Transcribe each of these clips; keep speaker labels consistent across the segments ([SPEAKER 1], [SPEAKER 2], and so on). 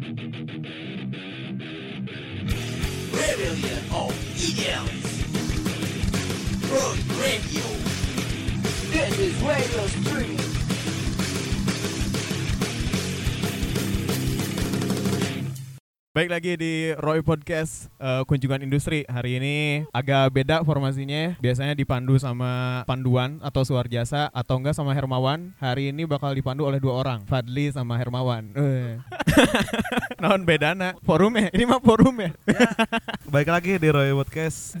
[SPEAKER 1] Rebellion of Idiots. Road Radio. This is Radio Stream.
[SPEAKER 2] Baik lagi di Roy Podcast eh, Kunjungan Industri. Hari ini agak beda formasinya. Biasanya dipandu sama Panduan atau Suarjasa Atau enggak sama Hermawan. Hari ini bakal dipandu oleh dua orang Fadli sama Hermawan. Eh. Naon bedana Forumnya Ini mah forum ya?
[SPEAKER 3] Baik lagi di Roy Podcast.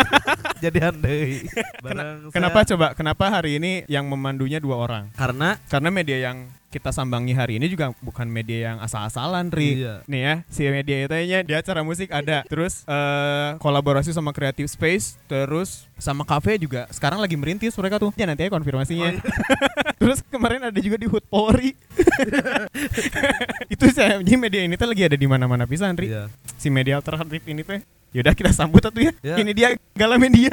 [SPEAKER 3] Jadi andai. Bareng saya-
[SPEAKER 2] Kenapa coba? Kenapa hari ini yang memandunya dua orang?
[SPEAKER 3] Karena
[SPEAKER 2] Karena media yang kita sambangi hari ini juga bukan media yang asal-asalan, Ri.
[SPEAKER 3] Iya.
[SPEAKER 2] Nih ya, si media itu nya dia acara musik ada, terus eh, kolaborasi sama Creative Space, terus sama cafe juga. Sekarang lagi merintis mereka tuh. Ya nanti ya konfirmasinya. terus kemarin ada juga di Hood Polri. itu saya media ini tuh lagi ada di mana-mana pisan, Ri.
[SPEAKER 3] Iya.
[SPEAKER 2] Si media alternatif ini tuh. Yaudah kita sambut atuh ya.
[SPEAKER 3] Ya.
[SPEAKER 2] Ini dia Gala Media.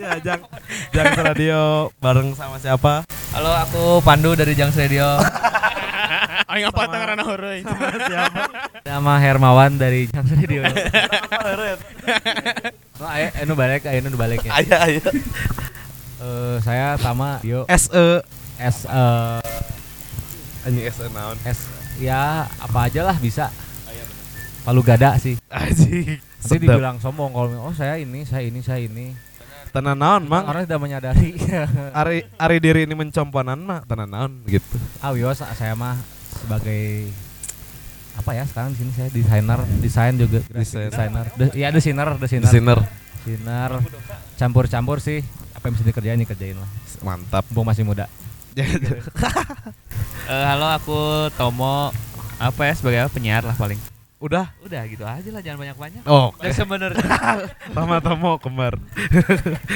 [SPEAKER 3] ya Jang Jang Radio bareng sama siapa?
[SPEAKER 4] Halo, aku Pandu dari Jangs Radio.
[SPEAKER 2] Aing apa tangan hore.
[SPEAKER 3] siapa?
[SPEAKER 4] Nama Hermawan dari Jangs Radio. Oh, ayo, anu balik, ayo anu balik ya.
[SPEAKER 3] Ayo ayo.
[SPEAKER 4] Eh, saya Tama Dio
[SPEAKER 3] S E
[SPEAKER 4] S eh,
[SPEAKER 3] anjing S E naon?
[SPEAKER 4] S ya apa aja lah bisa. Palu gada sih.
[SPEAKER 3] Anjing.
[SPEAKER 4] Nanti dibilang sombong kalau oh saya ini, saya ini, saya ini.
[SPEAKER 3] Tenan naon, Mang?
[SPEAKER 4] Orang tidak menyadari.
[SPEAKER 3] Ari ari diri ini mencomponan mah tenan naon gitu.
[SPEAKER 4] ah, wios, saya mah sebagai apa ya sekarang di sini saya desainer desain juga graphic
[SPEAKER 3] Desain.
[SPEAKER 4] designer De- iya desainer desainer
[SPEAKER 3] Desainer.
[SPEAKER 4] desainer campur-campur sih apa yang bisa dikerjain dikerjain lah
[SPEAKER 3] Mantap.
[SPEAKER 4] mumpung masih muda
[SPEAKER 5] Eh, halo, aku Tomo. Apa ya sebagai apa? penyiar lah paling.
[SPEAKER 3] Udah.
[SPEAKER 5] Udah gitu aja lah, jangan banyak-banyak.
[SPEAKER 3] Oh,
[SPEAKER 5] Dan sebenarnya,
[SPEAKER 3] Tama Tomo kembar.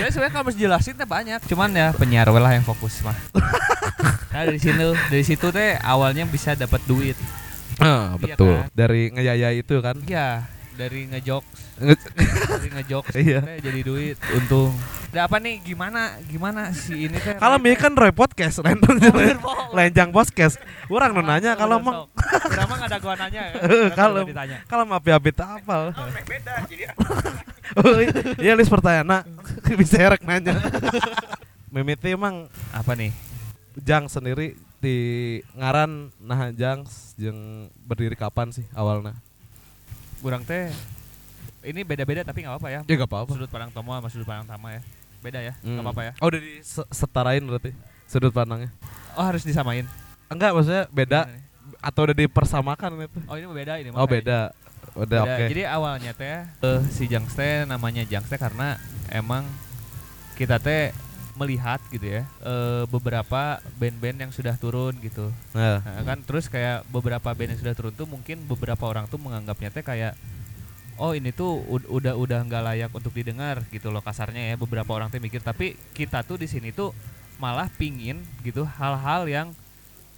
[SPEAKER 5] sebenarnya kalau harus jelasin teh banyak. Cuman ya penyiar lah yang fokus mah. Nah dari sini, dari situ teh awalnya bisa dapat duit.
[SPEAKER 3] Ah,
[SPEAKER 5] Iya
[SPEAKER 3] betul.
[SPEAKER 5] kan?
[SPEAKER 3] Dari ngeyaya itu kan.
[SPEAKER 5] Iya, dari ngejokes,
[SPEAKER 3] Nge-
[SPEAKER 5] dari ngejokes
[SPEAKER 3] Iya.
[SPEAKER 5] jadi duit. Untung. Udah apa nih? Gimana? Gimana si ini teh?
[SPEAKER 3] Kalau mi kan Roy podcast, lain lenjang podcast. Orang nu nanya kalau mang
[SPEAKER 5] Udah mah nggak ada gua nanya ya.
[SPEAKER 3] Kalau- kalau mapi api tak apal. Oh, iya lis pertanyaan bisa erek nanya. Mimiti emang
[SPEAKER 5] Apa nih?
[SPEAKER 3] Jang sendiri di ngaran nah Jang jeung berdiri kapan sih awalnya?
[SPEAKER 5] Kurang teh ini beda-beda tapi nggak apa-apa ya.
[SPEAKER 3] Ya gak apa-apa.
[SPEAKER 5] Sudut pandang Tomo sama sudut pandang Tama ya. Beda ya, nggak
[SPEAKER 3] Hmm.
[SPEAKER 5] apa-apa ya.
[SPEAKER 3] Oh udah disetarain berarti sudut pandangnya.
[SPEAKER 5] Oh harus disamain.
[SPEAKER 3] Enggak maksudnya beda atau udah dipersamakan itu?
[SPEAKER 5] Oh ini beda ini.
[SPEAKER 3] Oh
[SPEAKER 5] makanya.
[SPEAKER 3] beda. Udah oke.
[SPEAKER 5] Jadi awalnya teh eh, si Jangste namanya Jangste karena emang kita teh melihat gitu ya eh, beberapa band-band yang sudah turun gitu.
[SPEAKER 3] Nah,
[SPEAKER 5] Nah, kan terus kayak beberapa band yang sudah turun tuh mungkin beberapa orang tuh menganggapnya teh kayak oh ini tuh ud- udah udah nggak layak untuk didengar gitu loh kasarnya ya beberapa orang tuh mikir tapi kita tuh di sini tuh malah pingin gitu hal-hal yang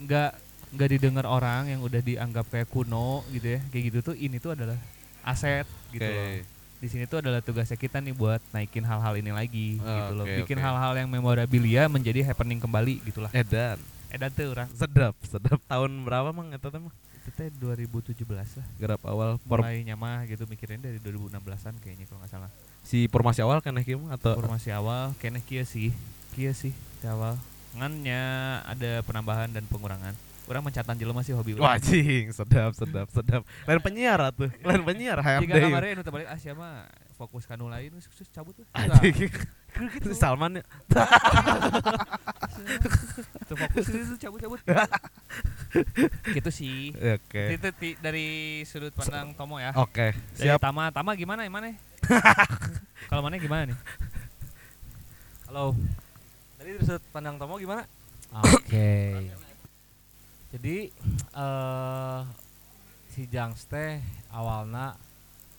[SPEAKER 5] nggak nggak didengar orang yang udah dianggap kayak kuno gitu ya kayak gitu tuh ini tuh adalah aset gitu
[SPEAKER 3] Oke.
[SPEAKER 5] loh di sini tuh adalah tugasnya kita nih buat naikin hal-hal ini lagi
[SPEAKER 3] Oh,
[SPEAKER 5] gitu loh.
[SPEAKER 3] Oke,
[SPEAKER 5] bikin hal-hal yang memorabilia menjadi happening kembali gitulah.
[SPEAKER 3] Edan.
[SPEAKER 5] edan tuh orang.
[SPEAKER 3] Sedap, sedap. Tahun berapa mang? Eta teh mah?
[SPEAKER 5] itu teh 2017 lah.
[SPEAKER 3] Garap awal
[SPEAKER 5] mulai nyamah gitu mikirin dari 2016an kayaknya kalau nggak salah.
[SPEAKER 3] Si formasi awal kan kieu atau
[SPEAKER 5] formasi awal kayaknya kia sih. Kia sih di awal. Ngannya ada penambahan dan pengurangan orang mencatan jelema sih hobi urang.
[SPEAKER 3] Wajing, sedap, sedap, sedap. Lain penyiar atuh. Lain penyiar
[SPEAKER 5] jika
[SPEAKER 3] HRD.
[SPEAKER 5] kemarin nu balik Asia mah fokus kanu lain wis cabut tuh
[SPEAKER 3] Anjing. Si Salman ya.
[SPEAKER 5] Tuh fokus itu cabut cabut gitu sih
[SPEAKER 3] Ya, Oke.
[SPEAKER 5] itu ti- dari sudut pandang Tomo ya
[SPEAKER 3] Oke,
[SPEAKER 5] dari
[SPEAKER 3] siap.
[SPEAKER 5] Tama Tama gimana gimana kalau mana gimana nih
[SPEAKER 4] halo
[SPEAKER 6] Tadi dari sudut pandang Tomo gimana?
[SPEAKER 4] Oke. Jadi eh si Jangs teh awalna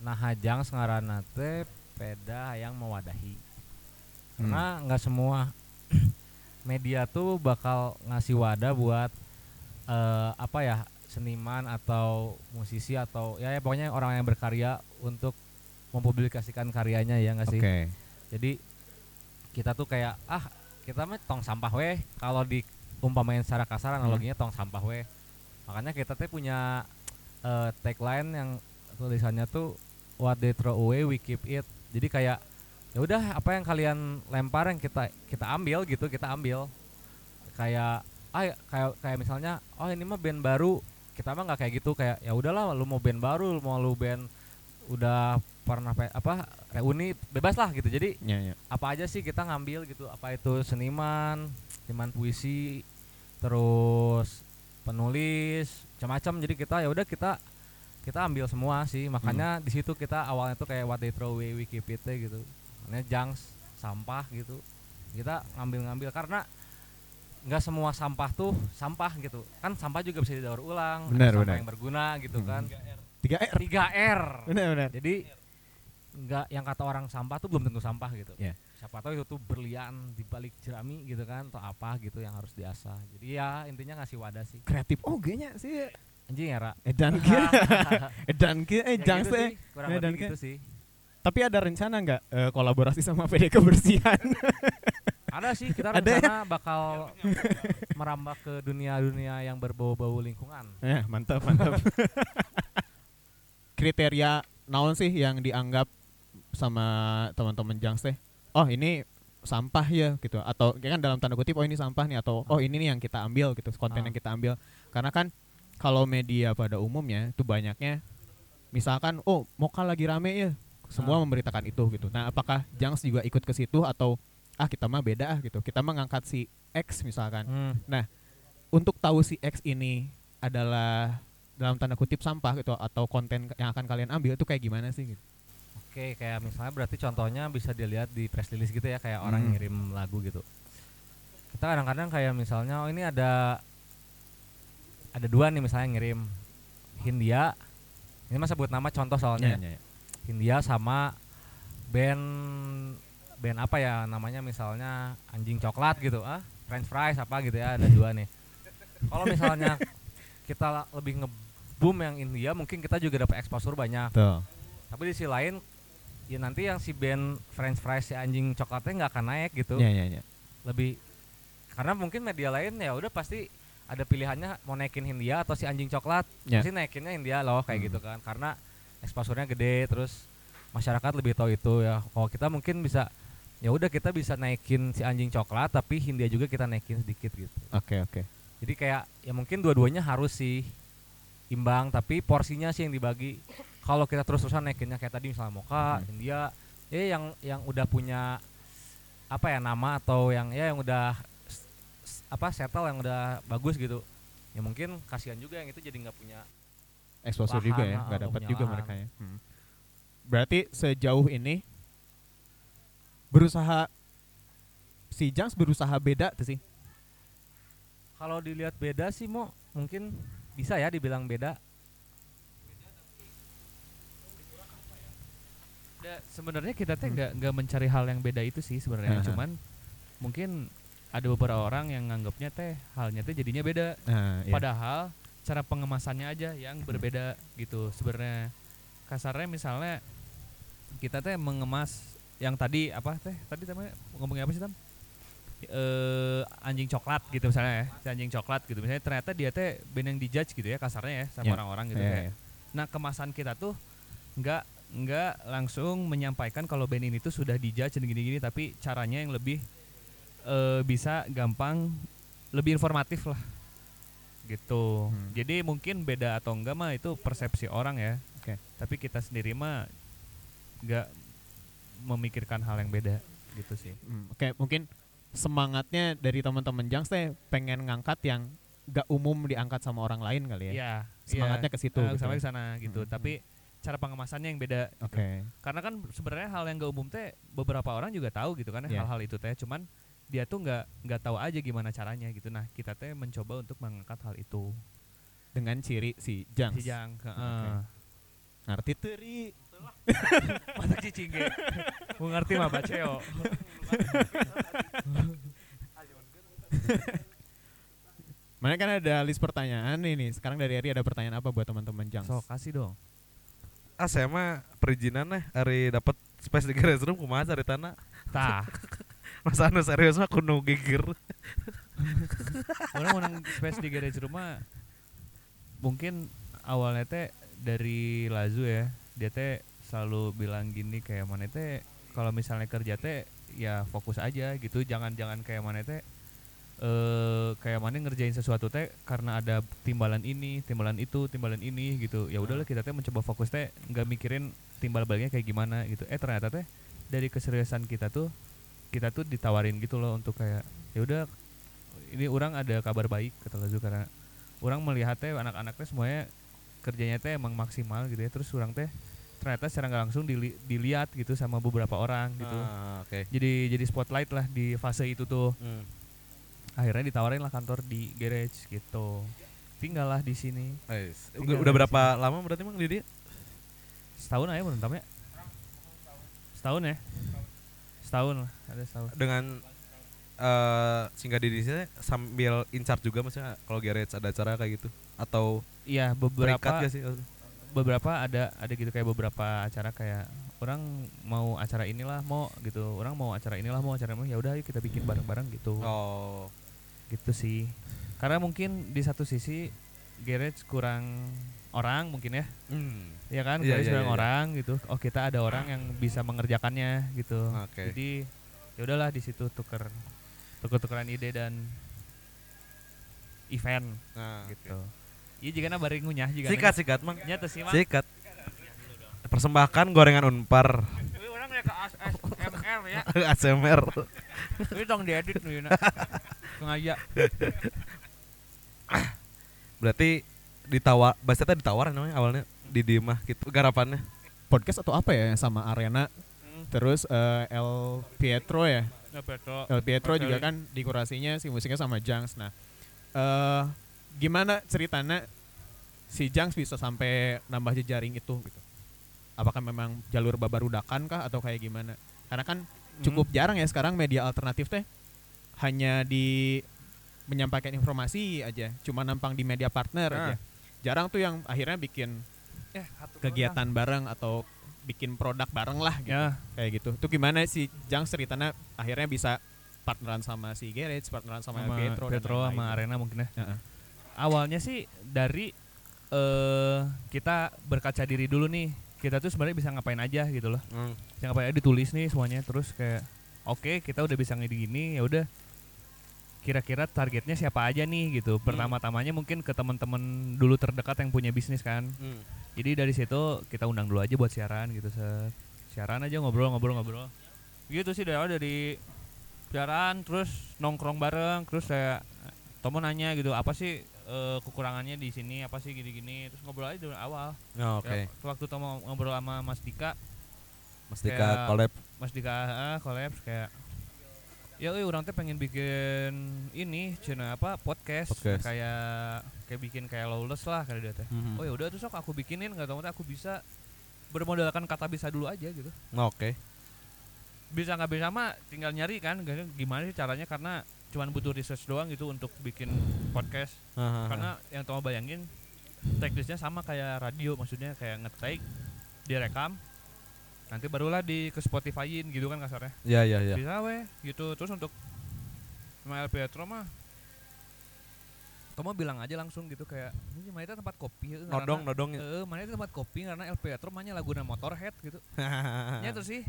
[SPEAKER 4] nah Jangs ngaranna teh peda yang mewadahi. Karena nggak semua media tuh bakal ngasih wadah buat eh apa ya seniman atau musisi atau ya, ya pokoknya orang yang berkarya untuk mempublikasikan karyanya ya nggak sih.
[SPEAKER 2] Oke.
[SPEAKER 4] Jadi kita tuh kayak ah kita mah tong sampah weh kalau di umpamain secara kasar analoginya tong sampah weh makanya kita teh punya eh, tagline yang tulisannya tuh what they throw away we keep it. Jadi kayak ya udah apa yang kalian lempar yang kita kita ambil gitu kita ambil. Kayak ah kayak kayak misalnya oh ini mah band baru. Kita mah nggak kayak gitu kayak ya udahlah lu mau band baru lu mau lu band udah pernah pe- apa reuni bebas lah gitu. Jadi
[SPEAKER 2] Ya, ya.
[SPEAKER 4] apa aja sih kita ngambil gitu apa itu seniman seniman puisi terus penulis macam-macam jadi kita ya udah kita kita ambil semua sih makanya di situ kita awalnya tuh kayak what they throw away we keep it gitu makanya junks sampah gitu kita ngambil-ngambil karena nggak semua sampah tuh sampah gitu kan sampah juga bisa didaur ulang ada
[SPEAKER 2] Benar,
[SPEAKER 4] sampah
[SPEAKER 2] benar.
[SPEAKER 4] yang berguna gitu
[SPEAKER 2] Hmm.
[SPEAKER 4] kan
[SPEAKER 2] 3R.
[SPEAKER 4] 3R
[SPEAKER 2] Benar, benar.
[SPEAKER 4] jadi nggak yang kata orang sampah tuh belum tentu sampah gitu.
[SPEAKER 2] Iya.
[SPEAKER 4] Siapa tahu itu tuh berlian di balik jerami gitu kan atau apa gitu yang harus diasah. Jadi ya intinya ngasih wadah sih.
[SPEAKER 2] Kreatif oge nya sih.
[SPEAKER 4] Anjing ya, Ra.
[SPEAKER 2] Edan ke. Edan ke eh
[SPEAKER 4] Ya
[SPEAKER 2] jangan
[SPEAKER 4] gitu
[SPEAKER 2] teh.
[SPEAKER 4] sih, kurang
[SPEAKER 2] dan
[SPEAKER 4] lebih
[SPEAKER 2] ke-
[SPEAKER 4] gitu sih.
[SPEAKER 2] Tapi ada rencana nggak eh, kolaborasi sama PD Kebersihan?
[SPEAKER 4] Ada sih kita
[SPEAKER 2] Ada ya?
[SPEAKER 4] rencana bakal merambah ke dunia-dunia yang berbau-bau lingkungan.
[SPEAKER 2] Eh, mantap, mantap. Kriteria naon sih yang dianggap sama teman-teman Jangs teh? Oh, ini sampah ya gitu atau ya kan dalam tanda kutip oh ini sampah nih atau oh ini nih yang kita ambil gitu konten
[SPEAKER 4] Ah.
[SPEAKER 2] yang kita ambil karena kan kalau media pada umumnya itu banyaknya misalkan oh moka lagi rame ya semua
[SPEAKER 4] Ah.
[SPEAKER 2] memberitakan itu gitu nah apakah Jangs juga ikut ke situ atau ah kita mah beda ah gitu kita mah ngangkat si X misalkan
[SPEAKER 4] Hmm.
[SPEAKER 2] untuk tahu si X ini adalah dalam tanda kutip sampah gitu atau konten yang akan kalian ambil itu kayak gimana sih gitu.
[SPEAKER 4] Oke, kayak misalnya berarti contohnya bisa dilihat di press release gitu ya, kayak orang
[SPEAKER 2] Hmm.
[SPEAKER 4] ngirim lagu gitu. Kita kadang-kadang kayak misalnya, oh ini ada ada dua nih misalnya ngirim Hindia, ini mah sebut nama contoh soalnya.
[SPEAKER 2] Iya, iya, iya.
[SPEAKER 4] Hindia sama band band apa ya namanya misalnya anjing coklat gitu ah French fries apa gitu ya ada dua nih kalau misalnya kita lebih nge-boom yang India mungkin kita juga dapat exposure banyak
[SPEAKER 2] Tuh.
[SPEAKER 4] tapi di sisi lain ya nanti yang si band French fries si anjing coklatnya nggak akan naik gitu
[SPEAKER 2] Iya, iya, iya.
[SPEAKER 4] lebih karena mungkin media lain ya udah pasti ada pilihannya mau naikin Hindia atau si anjing coklat
[SPEAKER 2] Ya.
[SPEAKER 4] pasti naikinnya Hindia loh kayak
[SPEAKER 2] Hmm.
[SPEAKER 4] gitu kan karena exposure-nya gede terus masyarakat lebih tahu itu ya kalau kita mungkin bisa ya udah kita bisa naikin si anjing coklat tapi Hindia juga kita naikin sedikit gitu
[SPEAKER 2] Oke, oke.
[SPEAKER 4] jadi kayak ya mungkin dua-duanya harus sih imbang tapi porsinya sih yang dibagi kalau kita terus-terusan naikinnya kayak tadi misalnya Moka
[SPEAKER 2] Hmm.
[SPEAKER 4] Hindia ya yang yang udah punya apa ya nama atau yang ya yang udah apa settle yang udah bagus gitu ya mungkin kasihan juga yang itu jadi nggak punya
[SPEAKER 2] Exposure
[SPEAKER 4] Lahan,
[SPEAKER 2] juga ya, nggak dapat juga mereka ya. Hmm. Berarti sejauh ini berusaha si Jangs berusaha beda tuh sih.
[SPEAKER 4] kalau dilihat beda sih mo mungkin bisa ya dibilang beda
[SPEAKER 5] sebenarnya kita teh nggak nggak mencari hal yang beda itu sih sebenarnya.
[SPEAKER 2] Aha.
[SPEAKER 5] cuman mungkin ada beberapa orang yang nganggapnya teh halnya teh jadinya beda.
[SPEAKER 2] Nah, iya.
[SPEAKER 5] padahal cara pengemasannya aja yang berbeda gitu sebenarnya. Kasarnya misalnya kita teh mengemas yang tadi apa teh? Tadi namanya ngomongnya apa sih tam? Eh anjing coklat gitu misalnya ya si anjing coklat gitu. Misalnya ternyata dia teh band yang dijudge gitu ya kasarnya ya sama
[SPEAKER 2] Ya.
[SPEAKER 5] orang-orang gitu
[SPEAKER 2] Iya,
[SPEAKER 5] kayak.
[SPEAKER 2] iya.
[SPEAKER 5] Nah kemasan kita tuh nggak nggak langsung menyampaikan kalau band ini tuh sudah dijudge dan gini-gini, tapi caranya yang lebih eh, bisa gampang, lebih informatif lah, gitu.
[SPEAKER 2] Hmm.
[SPEAKER 5] Jadi mungkin beda atau enggak mah itu persepsi orang ya.
[SPEAKER 2] Oke.
[SPEAKER 5] Tapi kita sendiri mah nggak memikirkan hal yang beda, gitu sih.
[SPEAKER 2] Hmm, Oke, mungkin semangatnya dari teman-teman Jangs teh pengen ngangkat yang gak umum diangkat sama orang lain kali ya.
[SPEAKER 5] Iya.
[SPEAKER 2] Semangatnya ke situ.
[SPEAKER 5] Eh,
[SPEAKER 2] gitu
[SPEAKER 5] sama
[SPEAKER 2] ya.
[SPEAKER 5] ke sana gitu.
[SPEAKER 2] Hmm.
[SPEAKER 5] Tapi cara pengemasannya yang beda. gitu.
[SPEAKER 2] Oke.
[SPEAKER 5] karena kan sebenarnya hal yang gak umum teh beberapa orang juga tahu gitu kan ya,
[SPEAKER 2] Iya.
[SPEAKER 5] hal-hal itu teh cuman dia tuh nggak nggak tahu aja gimana caranya gitu nah kita teh mencoba untuk mengangkat hal itu
[SPEAKER 2] Dengan ciri si Jangs.
[SPEAKER 5] si jang
[SPEAKER 2] Oke. Ngerti teri.
[SPEAKER 5] mata cicing ge mau ngerti mah baceo
[SPEAKER 2] Mana kan ada list pertanyaan ini. Sekarang dari Ari ada pertanyaan apa buat teman-teman Jangs?
[SPEAKER 5] so kasih dong
[SPEAKER 3] ah saya mah perizinan nih hari dapat space di garage room kumaha cari tanah?
[SPEAKER 5] Tah.
[SPEAKER 3] Masa anu serius mah kuno gigir
[SPEAKER 5] orang menang space di garage rumah mungkin awalnya teh dari Lazu ya dia teh selalu bilang gini kayak mana teh kalau misalnya kerja teh ya fokus aja gitu jangan jangan kayak mana teh eh kayak mana ngerjain sesuatu teh karena ada timbalan ini timbalan itu timbalan ini gitu. Ya udahlah kita teh mencoba fokus teh nggak mikirin timbal baliknya kayak gimana gitu. Eh ternyata teh dari keseriusan kita tuh kita tuh ditawarin gitu loh untuk kayak ya udah ini orang ada kabar baik kata Lazu karena orang melihat teh anak-anak teh semuanya kerjanya teh emang maksimal gitu ya. Terus orang teh ternyata secara nggak langsung dili- dilihat gitu sama beberapa orang gitu.
[SPEAKER 3] Ah, oke.
[SPEAKER 5] jadi jadi spotlight lah di fase itu tuh.
[SPEAKER 3] Hmm.
[SPEAKER 5] Akhirnya ditawarin lah kantor di garage gitu. Tinggal lah di sini. Tinggal
[SPEAKER 3] Udah, berapa lama berarti Mang di dia?
[SPEAKER 5] setahun aja menurut ya? Setahun ya? Setahun lah ada setahun.
[SPEAKER 3] Dengan eh singgah di sini sambil in charge juga maksudnya kalau garage ada acara kayak gitu? Atau
[SPEAKER 5] iya beberapa
[SPEAKER 3] gak sih?
[SPEAKER 5] beberapa ada ada gitu kayak beberapa acara kayak orang mau acara inilah mau gitu. Orang mau acara inilah mau acara ini ya udah ayo kita bikin bareng-bareng gitu.
[SPEAKER 3] Oh.
[SPEAKER 5] Gitu sih karena mungkin di satu sisi garage kurang orang mungkin ya
[SPEAKER 3] Hmm.
[SPEAKER 5] ya kan
[SPEAKER 3] Iya,
[SPEAKER 5] garage
[SPEAKER 3] iya,
[SPEAKER 5] kurang
[SPEAKER 3] iya, iya.
[SPEAKER 5] orang gitu oh kita ada orang yang bisa mengerjakannya gitu
[SPEAKER 3] Oke.
[SPEAKER 5] jadi ya udahlah di situ tuker tuker-tukeran ide dan event
[SPEAKER 3] Nah,
[SPEAKER 5] gitu iya jika bari ngunyah jika
[SPEAKER 3] Sikat sikat Mang.
[SPEAKER 5] nyata sih
[SPEAKER 3] Sikat. Persembahkan gorengan Unpar.
[SPEAKER 5] Wih, orang ya ke ASMR ya
[SPEAKER 3] ASMR.
[SPEAKER 5] Ini tong diedit nih, nak. Sengaja.
[SPEAKER 3] Berarti ditawar, bahasa ditawar namanya awalnya di Dimah gitu garapannya.
[SPEAKER 2] Podcast atau apa ya sama Arena
[SPEAKER 5] Hmm.
[SPEAKER 2] terus eh, El Pietro ya
[SPEAKER 5] Ya, Petro.
[SPEAKER 2] El Pietro juga kan dekorasinya si musiknya sama Jangs. Nah, eh gimana ceritanya si Jangs bisa sampai nambah jejaring itu gitu? Apakah memang jalur babarudakan kah atau kayak gimana? Karena kan cukup jarang ya sekarang media alternatif teh hanya di menyampaikan informasi aja, cuma nampang di media partner
[SPEAKER 5] Nah.
[SPEAKER 2] aja. Jarang tuh yang akhirnya bikin
[SPEAKER 5] Eh,
[SPEAKER 2] kegiatan bareng atau bikin produk bareng lah gitu
[SPEAKER 5] Ya,
[SPEAKER 2] kayak gitu. Itu gimana si Jang ceritanya akhirnya bisa partneran sama si Garage, partneran sama,
[SPEAKER 5] sama
[SPEAKER 2] Pietro,
[SPEAKER 5] Petro,
[SPEAKER 2] dan
[SPEAKER 5] sama
[SPEAKER 2] lain-lain.
[SPEAKER 5] Arena mungkin ya.
[SPEAKER 2] Heeh.
[SPEAKER 5] Awalnya sih dari eh kita berkaca diri dulu nih. Kita tuh sebenarnya bisa ngapain aja gitu loh.
[SPEAKER 3] Hmm.
[SPEAKER 5] Bisa ngapain aja ditulis nih semuanya terus kayak oke, kita udah bisa ngidi gini, ya udah kira-kira targetnya siapa aja nih gitu. Pertama-tamanya mungkin ke teman-teman dulu terdekat yang punya bisnis kan.
[SPEAKER 3] Hmm.
[SPEAKER 5] Jadi dari situ kita undang dulu aja buat siaran gitu set. Siaran aja ngobrol-ngobrol-ngobrol. Gitu sih dari dari siaran terus nongkrong bareng terus saya Tomo nanya gitu apa sih eh, kekurangannya di sini apa sih gini-gini terus ngobrol aja dari awal.
[SPEAKER 3] Oh, Oke.
[SPEAKER 5] Ya, waktu Tomo ngobrol sama Mas Dika,
[SPEAKER 3] Mas Dika collab.
[SPEAKER 5] Mas Dika ah, collabs kayak ya euy orang teh pengen bikin ini cina apa podcast,
[SPEAKER 3] Podcast.
[SPEAKER 5] kayak kayak bikin kayak lawless lah kali dia teh.
[SPEAKER 3] Mhm.
[SPEAKER 5] Oh ya udah terus sok aku bikinin nggak tahu aku bisa bermodalkan kata bisa dulu aja gitu.
[SPEAKER 3] Oke.
[SPEAKER 5] Bisa nggak bisa mah tinggal nyari kan gimana sih caranya karena cuman butuh research doang gitu untuk bikin podcast.
[SPEAKER 3] Hahaha.
[SPEAKER 5] Karena yang Toma bayangin teknisnya sama kayak radio maksudnya kayak ngetik direkam nanti barulah di ke Spotify-in gitu kan kasarnya.
[SPEAKER 3] Ya ya ya.
[SPEAKER 5] Bisa weh gitu terus untuk sama El Pietro mah kamu bilang aja langsung gitu kayak ini mana itu tempat kopi
[SPEAKER 3] Nodong
[SPEAKER 5] karena-
[SPEAKER 3] nodong ya.
[SPEAKER 5] Mana itu tempat kopi karena El Pietro mahnya laguna Motorhead gitu. Nya terus sih,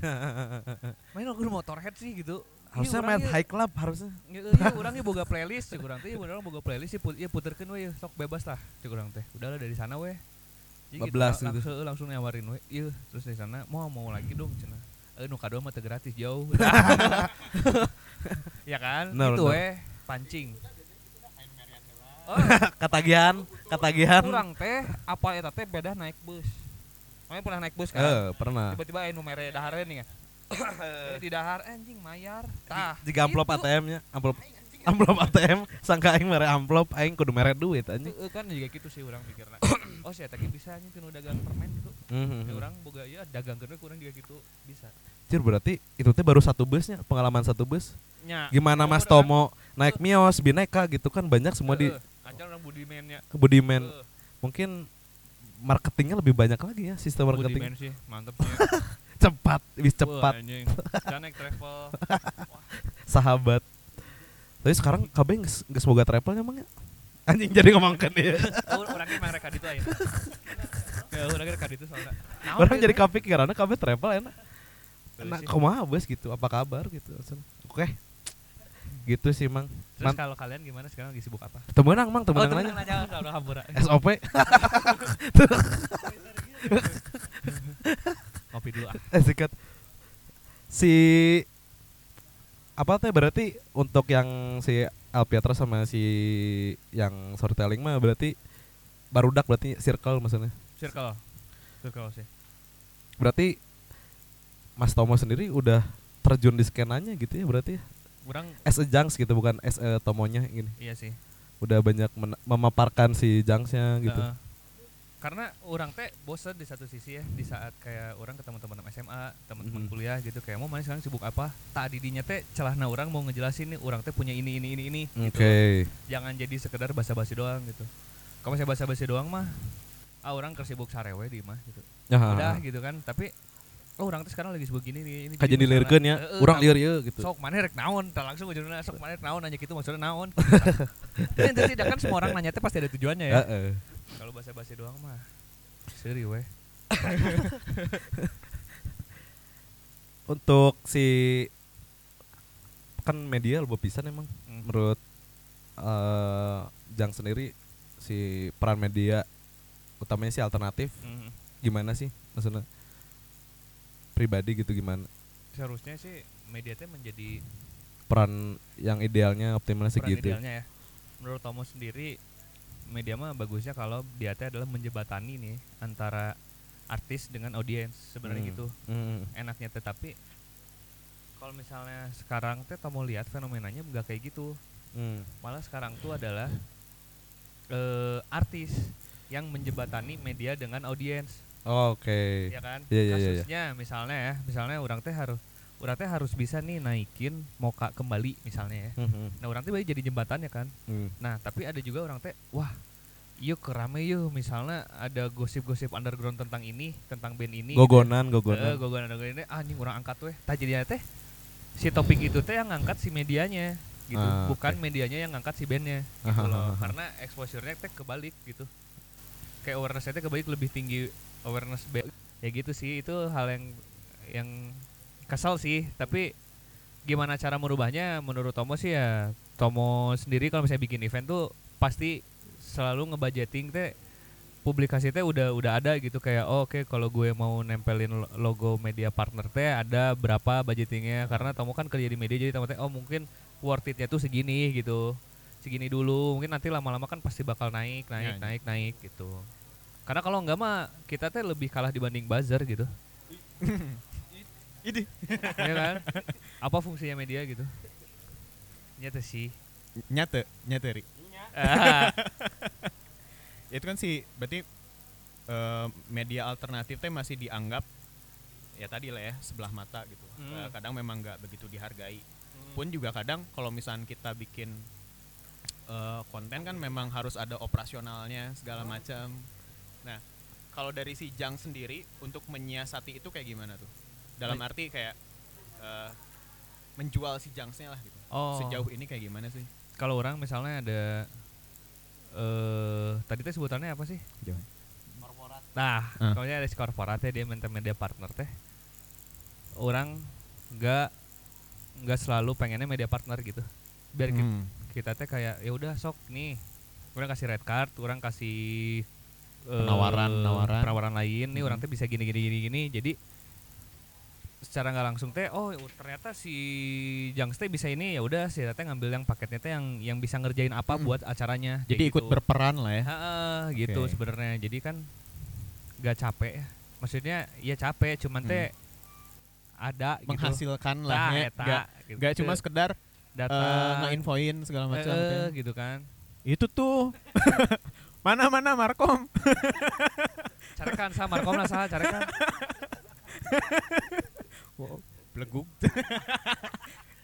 [SPEAKER 5] main lagu Motorhead sih gitu.
[SPEAKER 3] Harusnya
[SPEAKER 5] Iya,
[SPEAKER 3] main
[SPEAKER 5] urang
[SPEAKER 3] high club harusnya.
[SPEAKER 5] Iya, iya, urang ieu boga playlist cik urang teh, ieu urang boga playlist sih put, ieu puterkeun we sok bebas lah cik urang teh. Udahlah dari sana we. Jadi
[SPEAKER 3] Bablas
[SPEAKER 5] lang-
[SPEAKER 3] gitu.
[SPEAKER 5] langsung, langsung nawarin we. Ieu terus dari sana mau mau lagi dong cenah. Eh nu kado mah teu gratis jauh. ya kan?
[SPEAKER 3] Bener,
[SPEAKER 5] itu
[SPEAKER 3] bener.
[SPEAKER 5] we pancing. Oh,
[SPEAKER 3] Katagihan, katagihan.
[SPEAKER 5] kurang teh apa eta teh beda naik bus. Makanya pernah naik bus kan?
[SPEAKER 3] Eh, pernah.
[SPEAKER 5] Tiba-tiba anu mere dahar nih kan. Di dahar anjing mayar. Tah.
[SPEAKER 3] Jika amplop
[SPEAKER 5] gitu.
[SPEAKER 3] ATM-nya, amplop amplop ATM sangka aing mere amplop aing kudu mere duit anjing.
[SPEAKER 5] Heeh kan juga gitu sih orang pikirna. oh sih tapi bisa nih tinu dagang permen gitu.
[SPEAKER 3] Mhm.
[SPEAKER 5] Ya orang boga ya dagang kedua kurang juga gitu bisa.
[SPEAKER 3] Cir berarti itu teh baru satu busnya, pengalaman satu bus.
[SPEAKER 5] Nya.
[SPEAKER 3] Gimana Mas Tomo naik Mios, Bineka gitu kan banyak semua di
[SPEAKER 5] Acan orang budimennya.
[SPEAKER 3] Budiman. Mungkin marketingnya lebih banyak lagi ya sistem marketing.
[SPEAKER 5] Budimen sih mantep nya.
[SPEAKER 3] Cepat, bis
[SPEAKER 5] Wah,
[SPEAKER 3] cepat,
[SPEAKER 5] anjing. Can naik travel.
[SPEAKER 3] sahabat. Tapi sekarang KB nggak semoga travelnya emang ya? Anjing jadi ngomongkan dia.
[SPEAKER 5] Oh, orangnya emang reka itu aja. Ya, orangnya reka itu soalnya.
[SPEAKER 3] Orang jadi kepikiran kabeh travel enak. Nah,
[SPEAKER 5] sih.
[SPEAKER 3] kumaha bos gitu, apa kabar gitu. Oke. Gitu sih, Mang.
[SPEAKER 5] Terus kalau kalian gimana sekarang lagi sibuk apa?
[SPEAKER 3] Temenang, Mang, temenang
[SPEAKER 5] oh, temenang.
[SPEAKER 3] SOP.
[SPEAKER 5] Ngopi dulu ah.
[SPEAKER 3] eh sikat. Si apa teh berarti untuk yang si Alpiatra sama si yang storytelling mah berarti barudak berarti circle maksudnya.
[SPEAKER 5] Circle. Circle sih.
[SPEAKER 3] Berarti Mas Tomo sendiri udah terjun di skenanya gitu ya berarti ya?
[SPEAKER 5] Kurang
[SPEAKER 3] as a Junks gitu bukan as a Tomonya gini.
[SPEAKER 5] iya sih.
[SPEAKER 3] Udah banyak memaparkan si Junksnya gitu.
[SPEAKER 5] Heeh. Karena orang teh bosen di satu sisi ya di saat kayak orang ketemu teman-teman SMA, teman-teman
[SPEAKER 3] Mhm.
[SPEAKER 5] kuliah gitu kayak mau mana sekarang sibuk apa? Tak didinya teh celahna orang mau ngejelasin nih orang teh punya ini ini ini ini
[SPEAKER 3] Oke.
[SPEAKER 5] gitu. Jangan jadi sekedar basa-basi doang gitu. Kalau misalnya basa-basi doang mah ah orang kesibuk sarewe di mah gitu.
[SPEAKER 3] Ya,
[SPEAKER 5] Udah gitu kan, tapi oh orang teh sekarang lagi sibuk gini nih ini.
[SPEAKER 3] Kajian
[SPEAKER 5] jadi
[SPEAKER 3] dilirikeun ya.
[SPEAKER 5] misalnya, "Heeh,
[SPEAKER 3] Urang
[SPEAKER 5] tahu-
[SPEAKER 3] lieur ieu gitu.
[SPEAKER 5] sok mana rek naon tak langsung ujungnya sok mana rek naon nanya gitu maksudnya naon itu tidak kan semua orang nanya teh pasti ada tujuannya ya
[SPEAKER 3] Heeh.
[SPEAKER 5] Kalau bahasa basi doang mah. Seri weh.
[SPEAKER 3] Untuk si kan media lebih pisan emang.
[SPEAKER 5] Hmm.
[SPEAKER 3] menurut eh Jang sendiri si peran media utamanya si alternatif.
[SPEAKER 5] Mhm.
[SPEAKER 3] gimana sih maksudnya? Pribadi gitu gimana?
[SPEAKER 5] Seharusnya sih media teh menjadi
[SPEAKER 3] peran yang idealnya optimalnya
[SPEAKER 5] peran
[SPEAKER 3] segitu.
[SPEAKER 5] idealnya ya. Menurut Tomo sendiri media mah bagusnya kalau dia teh adalah menjebatani nih antara artis dengan audiens sebenarnya
[SPEAKER 3] Hmm.
[SPEAKER 5] gitu
[SPEAKER 3] Hmm.
[SPEAKER 5] enaknya tetapi kalau misalnya sekarang teh Tomo lihat fenomenanya nggak kayak gitu
[SPEAKER 3] Hmm.
[SPEAKER 5] malah sekarang tuh adalah eh, artis yang menjebatani media dengan audiens
[SPEAKER 3] Oh, Oke.
[SPEAKER 5] ya kan
[SPEAKER 3] Iya, iya, iya, iya.
[SPEAKER 5] kasusnya misalnya ya misalnya orang teh harus orang teh harus bisa nih naikin moka kembali misalnya ya.
[SPEAKER 3] Mhm.
[SPEAKER 5] nah orang teh jadi jembatannya kan.
[SPEAKER 3] Hmm.
[SPEAKER 5] nah tapi ada juga orang teh wah yuk kerame yuk. Misalnya ada gosip-gosip underground tentang ini tentang band ini
[SPEAKER 3] Gogonan,
[SPEAKER 5] gitu.
[SPEAKER 3] gogonan.
[SPEAKER 5] Eh, gogonan gogonan ini ah anjing orang angkat weh. Tak jadinya teh si topik itu teh yang ngangkat si medianya gitu.
[SPEAKER 3] Ah,
[SPEAKER 5] bukan medianya yang ngangkat si bandnya gitu loh. karena exposure-nya teh kebalik gitu. Kayak awareness teh kebalik lebih tinggi awareness band ya gitu sih. Itu hal yang yang kesal sih tapi gimana cara merubahnya? Menurut Tomo sih ya Tomo sendiri kalau misalnya bikin event tuh pasti selalu ngebudgeting teh publikasi teh udah udah ada gitu. Kayak oh, oke kalau gue mau nempelin lo- logo media partner teh ada berapa budgetingnya? Karena Tomo kan kerja di media jadi Tomo teh oh mungkin worth it-nya tuh segini gitu. Segini dulu mungkin nanti lama-lama kan pasti bakal naik naik
[SPEAKER 2] Ya, ya.
[SPEAKER 5] naik naik gitu. Karena kalau enggak mah kita teh lebih kalah dibanding buzzer gitu
[SPEAKER 2] Ini
[SPEAKER 5] ya kan apa fungsinya media gitu nyata sih
[SPEAKER 2] nyata, nyata Ri.
[SPEAKER 5] Ah,
[SPEAKER 2] Ya Itu kan sih berarti eh, media alternatif teh masih dianggap ya tadi lah ya sebelah mata gitu.
[SPEAKER 5] Hmm.
[SPEAKER 2] Eh, kadang memang nggak begitu dihargai. Pun juga kadang kalau misalnya kita bikin eh, konten kan memang harus ada operasionalnya segala macam. Nah, kalau dari si Jang sendiri untuk menyiasati itu kayak gimana tuh? Dalam arti kayak eh, menjual si Jangsnya lah gitu.
[SPEAKER 5] oh
[SPEAKER 2] Sejauh ini kayak gimana sih?
[SPEAKER 5] kalau orang misalnya ada eh tadi teh sebutannya apa sih?
[SPEAKER 2] Jangan.
[SPEAKER 5] Nah,
[SPEAKER 2] Ah.
[SPEAKER 5] kalau ada si korporatnya dia minta media partner teh. Orang nggak nggak selalu pengennya media partner gitu. Biar
[SPEAKER 2] Hmm.
[SPEAKER 5] kita teh kayak ya udah sok nih. Orang kasih red card, orang kasih eh,
[SPEAKER 2] Penawaran, penawaran.
[SPEAKER 5] penawaran lain nih
[SPEAKER 2] Hmm.
[SPEAKER 5] orang teh bisa gini gini gini gini. Jadi secara nggak langsung teh oh ternyata si Jangs teh bisa ini ya udah si teh ngambil yang paketnya teh yang yang bisa ngerjain apa
[SPEAKER 2] Mm.
[SPEAKER 5] buat acaranya
[SPEAKER 2] Jadi ikut
[SPEAKER 5] gitu.
[SPEAKER 2] berperan lah ya.
[SPEAKER 5] Ha-ha, gitu
[SPEAKER 2] Oke.
[SPEAKER 5] sebenarnya jadi kan nggak capek ya maksudnya ya capek cuman
[SPEAKER 2] Hmm.
[SPEAKER 5] teh ada gitu
[SPEAKER 2] Menghasilkan lah
[SPEAKER 5] Nah,
[SPEAKER 2] ya.
[SPEAKER 5] eta,
[SPEAKER 2] Nggak-
[SPEAKER 5] gitu.
[SPEAKER 2] nggak cuma sekedar
[SPEAKER 5] data
[SPEAKER 2] eh, nge-infoin segala macam.
[SPEAKER 5] eh,
[SPEAKER 2] kan.
[SPEAKER 5] gitu kan
[SPEAKER 2] Itu tuh mana mana Markom.
[SPEAKER 5] carekan sa markom lah sa carekan
[SPEAKER 2] Beleguk.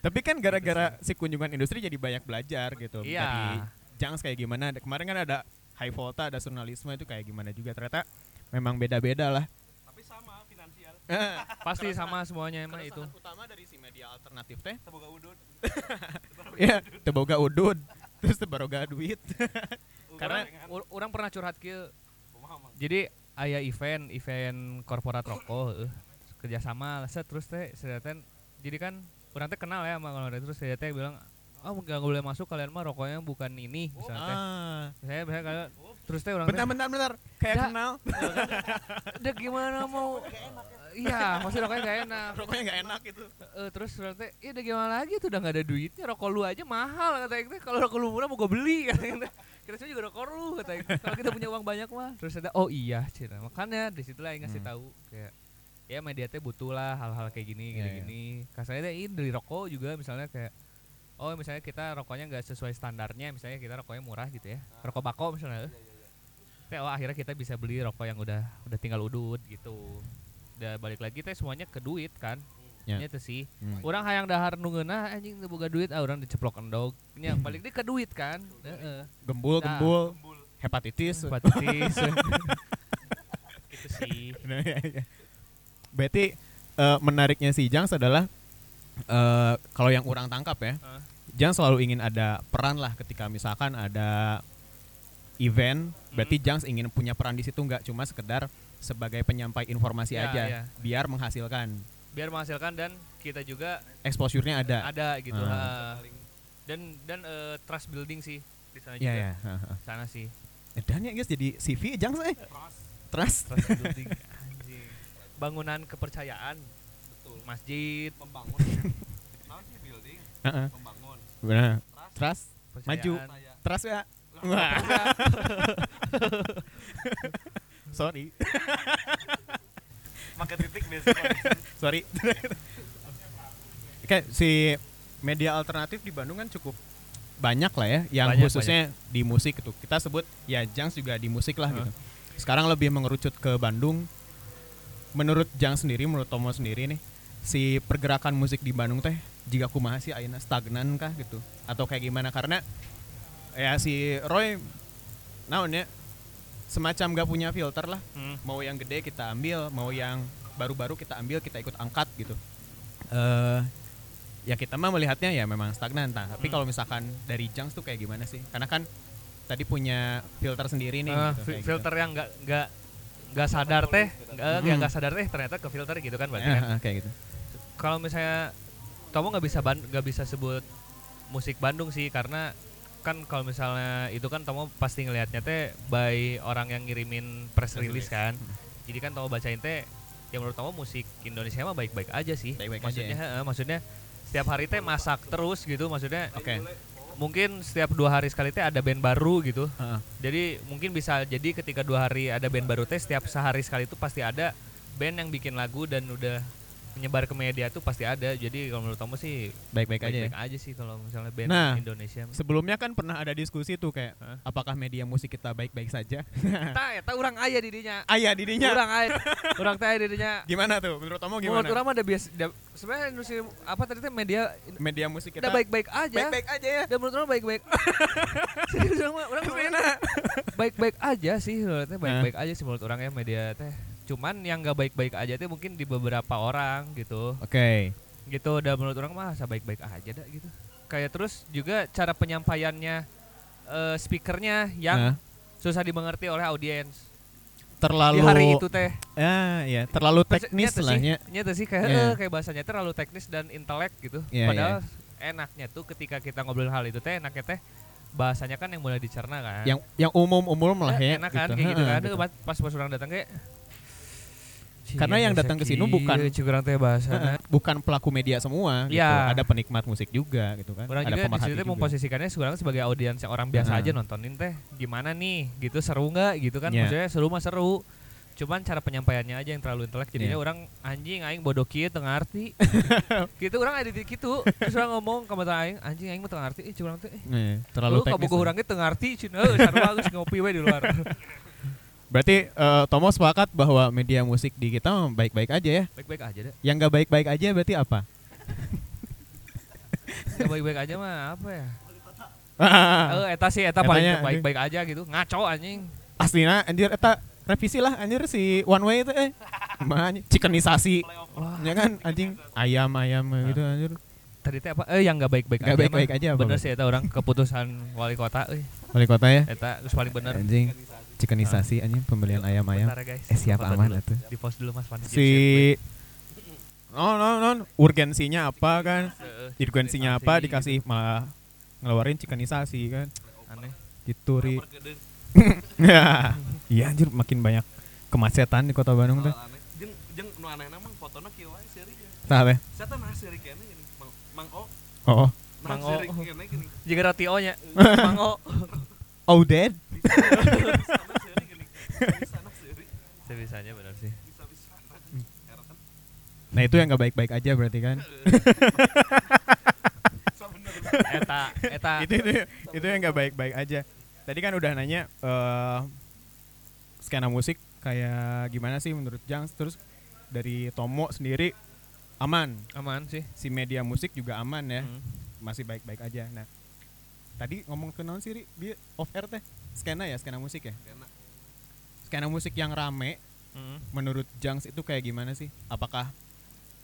[SPEAKER 2] Tapi kan gara-gara si kunjungan industri jadi banyak belajar gitu. Dari
[SPEAKER 5] iya
[SPEAKER 2] Jangs kayak gimana. Kemarin kan ada high volta, ada jurnalisme itu kayak gimana juga. Ternyata memang beda-beda lah.
[SPEAKER 6] Tapi sama finansial.
[SPEAKER 5] pasti sama semuanya emang itu
[SPEAKER 2] utama dari si media alternatif teh
[SPEAKER 6] Teboga udut.
[SPEAKER 2] ya teboga udud terus teboga duit Karena
[SPEAKER 5] orang pernah curhat kieu. Jadi aya event, event korporat rokok heueuh. kerjasama set terus teh jadi kan orang teh kenal ya sama kalau terus saya teh bilang oh nggak boleh masuk kalian mah rokoknya bukan ini misalnya teh.
[SPEAKER 2] Ah.
[SPEAKER 5] Saya misalnya kalian terus teh orang
[SPEAKER 2] Bentar, bentar, bentar. Kayak
[SPEAKER 5] Da-
[SPEAKER 2] kenal.
[SPEAKER 5] udah gimana mau Iya, maksudnya rokoknya gak enak.
[SPEAKER 2] Rokoknya nggak enak itu.
[SPEAKER 5] Eh, terus orang teh, ya udah gimana lagi tuh udah gak ada duitnya rokok lu aja mahal kata teh. Kalau rokok lu murah mau gue beli kata. Kita semua juga rokok lu kata. Kalau kita punya uang banyak mah. Terus ada oh iya cina. Makanya di situ lah yang ngasih
[SPEAKER 2] Hmm.
[SPEAKER 5] tahu kayak ya media teh butuh lah hal-hal kayak gini
[SPEAKER 2] Iya,
[SPEAKER 5] gini-gini. Kasarnya teh ini dari rokok juga misalnya kayak oh misalnya kita rokoknya nggak sesuai standarnya misalnya kita rokoknya murah gitu ya rokok bako misalnya. Teh oh akhirnya kita bisa beli rokok yang udah udah tinggal udut gitu. Udah balik lagi teh semuanya ke duit kan
[SPEAKER 2] Ya.
[SPEAKER 5] Nya teh sih.
[SPEAKER 2] Hmm.
[SPEAKER 5] orang hayang dahar nungeuna anjing teu boga duit ah orang diceplok endog. Nya balik deh ke duit kan. Heeh.
[SPEAKER 2] Gembul,
[SPEAKER 5] Nah.
[SPEAKER 2] gembul, hepatitis.
[SPEAKER 5] hepatitis. Itu sih.
[SPEAKER 2] Nah, iya, iya. Berarti eh, menariknya si Jangs adalah eh, kalau yang orang tangkap ya,
[SPEAKER 5] Ah.
[SPEAKER 2] Jangs selalu ingin ada peran lah ketika misalkan ada event, berarti Jangs ingin punya peran di situ nggak cuma sekedar sebagai penyampai informasi
[SPEAKER 5] Ya,
[SPEAKER 2] aja,
[SPEAKER 5] ya.
[SPEAKER 2] biar menghasilkan
[SPEAKER 5] biar menghasilkan dan kita juga
[SPEAKER 2] exposure-nya ada.
[SPEAKER 5] ada gitu ha. dan dan eh, trust building sih di sana
[SPEAKER 2] Iya
[SPEAKER 5] juga
[SPEAKER 2] ya. heeh.
[SPEAKER 5] sana sih
[SPEAKER 2] Dan ya guys jadi CV Jangs eh. Trust.
[SPEAKER 5] trust building anjing bangunan kepercayaan betul masjid
[SPEAKER 6] membangun naon sih building
[SPEAKER 2] Heeh.
[SPEAKER 6] membangun
[SPEAKER 2] Benar. Trust.
[SPEAKER 5] percayaan.
[SPEAKER 2] Maju. Trust ya. Wah. Sorry.
[SPEAKER 6] makan titik biasanya
[SPEAKER 2] sorry kayak si media alternatif di Bandung kan cukup banyak lah ya yang
[SPEAKER 5] Banyak,
[SPEAKER 2] khususnya di musik itu kita sebut ya Jangs juga di musik lah gitu sekarang lebih mengerucut ke Bandung menurut Jang sendiri menurut Tomo sendiri nih si pergerakan musik di Bandung teh jika kumaha sih ayeuna stagnan kah gitu atau kayak gimana karena ya si Roy naon ya semacam gak punya filter lah
[SPEAKER 5] Hmm.
[SPEAKER 2] mau yang gede kita ambil mau yang baru-baru kita ambil kita ikut angkat gitu eh ya kita mah melihatnya ya memang stagnan Tah. tapi
[SPEAKER 5] Hmm.
[SPEAKER 2] kalau misalkan dari Jangs tuh kayak gimana sih karena kan tadi punya filter sendiri nih
[SPEAKER 5] Ah,
[SPEAKER 2] gitu,
[SPEAKER 5] filter yang nggak nggak nggak sadar teh nggak
[SPEAKER 2] Hmm.
[SPEAKER 5] nggak sadar teh ternyata ke filter gitu kan berarti kan?
[SPEAKER 2] Eh, eh, kayak gitu.
[SPEAKER 5] Kalau misalnya kamu nggak bisa nggak bisa sebut musik Bandung sih karena kan kalau misalnya itu kan kamu pasti ngelihatnya teh by orang yang ngirimin press release kan. Jadi kan kamu bacain teh ya menurut kamu musik Indonesia mah baik-baik aja sih.
[SPEAKER 2] Baik-baik aja
[SPEAKER 5] maksudnya
[SPEAKER 2] ya.
[SPEAKER 5] heeh, maksudnya setiap hari teh masak terus gitu maksudnya
[SPEAKER 2] oke
[SPEAKER 5] mungkin setiap dua hari sekali teh ada band baru gitu
[SPEAKER 2] Heeh.
[SPEAKER 5] jadi mungkin bisa jadi ketika dua hari ada band baru teh setiap sehari sekali itu pasti ada band yang bikin lagu dan udah menyebar ke media tuh pasti ada. Jadi kalau menurut kamu sih
[SPEAKER 2] baik-baik aja ya
[SPEAKER 5] baik-baik aja sih kalau misalnya band
[SPEAKER 2] Nah.
[SPEAKER 5] Indonesia.
[SPEAKER 2] sebelumnya kan pernah ada diskusi tuh kayak
[SPEAKER 5] Hah?
[SPEAKER 2] apakah media musik kita baik-baik saja
[SPEAKER 5] Eta eta urang aya di dinya.
[SPEAKER 2] ayah dirinya
[SPEAKER 5] Urang aya. urang teh aya di dinya.
[SPEAKER 2] gimana tuh menurut
[SPEAKER 5] Menurut
[SPEAKER 2] gimana
[SPEAKER 5] urang mah ada biasa da- sebenarnya industri apa tadi teh media
[SPEAKER 2] media musik kita
[SPEAKER 5] baik-baik aja.
[SPEAKER 2] baik-baik aja ya
[SPEAKER 5] Dan menurut orang baik-baik. Orang orang baik-baik aja sih menurut teh baik-baik aja sih menurut orang ya media teh. Cuman yang gak baik-baik aja teh mungkin di beberapa orang gitu.
[SPEAKER 2] oke
[SPEAKER 5] Gitu udah menurut orang mah asa baik-baik aja dah gitu. Kayak terus juga cara penyampaiannya eh, speakernya yang
[SPEAKER 2] Hah?
[SPEAKER 5] susah dimengerti oleh audiens.
[SPEAKER 2] terlalu
[SPEAKER 5] Di hari itu teh.
[SPEAKER 2] ya ya terlalu teknis lah ya
[SPEAKER 5] nyata sih kayak
[SPEAKER 2] Iya.
[SPEAKER 5] eh, kayak bahasanya terlalu teknis dan intelek gitu.
[SPEAKER 2] Iya,
[SPEAKER 5] Padahal enaknya tuh ketika kita ngobrolin hal itu teh enaknya teh bahasanya kan yang mulai dicerna kan.
[SPEAKER 2] yang yang umum-umum lah
[SPEAKER 5] Eh,
[SPEAKER 2] ya
[SPEAKER 5] enak kan kayak gitu kan.
[SPEAKER 2] gitu.
[SPEAKER 5] Pas pas orang datang kayak
[SPEAKER 2] Karena yang datang ke sini bukan-
[SPEAKER 5] curang teh bahasa.
[SPEAKER 2] Bukan pelaku media semua gitu.
[SPEAKER 5] Ya.
[SPEAKER 2] ada penikmat musik juga gitu kan.
[SPEAKER 5] Orang
[SPEAKER 2] ada
[SPEAKER 5] juga di situ memposisikannya sekarang sebagai audiens orang biasa aja nontonin teh gimana nih? Gitu seru nggak? Gitu kan.
[SPEAKER 2] Iya.
[SPEAKER 5] maksudnya seru mah seru. Cuman cara penyampaiannya aja yang terlalu intelek. Jadinya
[SPEAKER 2] Iya.
[SPEAKER 5] orang anjing aing bodoh kieu teu ngarti. Gitu orang ada di gitu terus orang ngomong ke mata aing anjing aing mah teu ngarti. Ih curang teh. Eh,
[SPEAKER 2] Nih, terlalu
[SPEAKER 5] lu
[SPEAKER 2] teknis
[SPEAKER 5] kabogoh
[SPEAKER 2] lah.
[SPEAKER 5] urang ge teu ngarti cina. Sarua geus ngopi we di luar
[SPEAKER 2] berarti eh, Tomo sepakat bahwa media musik di kita baik-baik aja ya
[SPEAKER 5] baik-baik aja deh
[SPEAKER 2] yang nggak baik-baik aja berarti apa
[SPEAKER 5] Nggak baik-baik aja mah apa ya Eh, eta sih eta paling baik-baik aja gitu. Ngaco anjing.
[SPEAKER 2] aslinya anjir eta revisi lah anjir si one way itu eh anjing, chickenisasi ya kan anjing ayam ayam gitu anjir
[SPEAKER 5] Tadi teh apa? Eh yang enggak baik-baik aja.
[SPEAKER 2] baik-baik aja apa,
[SPEAKER 5] Bener sih eta orang keputusan wali kota euy.
[SPEAKER 2] Wali kota ya.
[SPEAKER 5] Eta paling bener.
[SPEAKER 2] Anjing. Cikenisasi anjing pembelian
[SPEAKER 5] ya, guys.
[SPEAKER 2] Eh siap
[SPEAKER 5] Foto
[SPEAKER 2] aman
[SPEAKER 5] dulu.
[SPEAKER 2] atuh.
[SPEAKER 5] Di post dulu Mas Pan.
[SPEAKER 2] Si Oh, no, no, urgensinya apa kan? Urgensinya apa dikasih malah ngeluarin cikenisasi kan?
[SPEAKER 5] aneh.
[SPEAKER 2] Gitu, Ri. Iya anjir makin banyak kemacetan di kota Bandung tuh.
[SPEAKER 3] Jeung jeung nu anehna mah fotona kieu wae seuri.
[SPEAKER 2] Tah teh.
[SPEAKER 3] Saya nah seuri kene gini. Mang Mang O.
[SPEAKER 2] Oh, oh.
[SPEAKER 3] Nah
[SPEAKER 5] Mang O.
[SPEAKER 3] seuri kene gini.
[SPEAKER 5] Jika roti O nya. Mango.
[SPEAKER 2] Oh, dead.
[SPEAKER 5] Sebisanya benar sih.
[SPEAKER 2] Nah, itu yang nggak baik-baik aja berarti kan?
[SPEAKER 5] Eta eta
[SPEAKER 2] itu itu itu yang nggak baik-baik aja. Tadi kan udah nanya eh skena musik kayak gimana sih menurut Jangs terus dari Tomo sendiri aman
[SPEAKER 5] aman sih.
[SPEAKER 2] si media musik juga aman ya
[SPEAKER 5] Hmm.
[SPEAKER 2] masih baik-baik aja nah tadi ngomong ke non sih Ri? dia off air teh skena ya skena musik ya
[SPEAKER 3] Skena.
[SPEAKER 2] skena musik yang rame
[SPEAKER 5] Hmm.
[SPEAKER 2] menurut Jangs itu kayak gimana sih apakah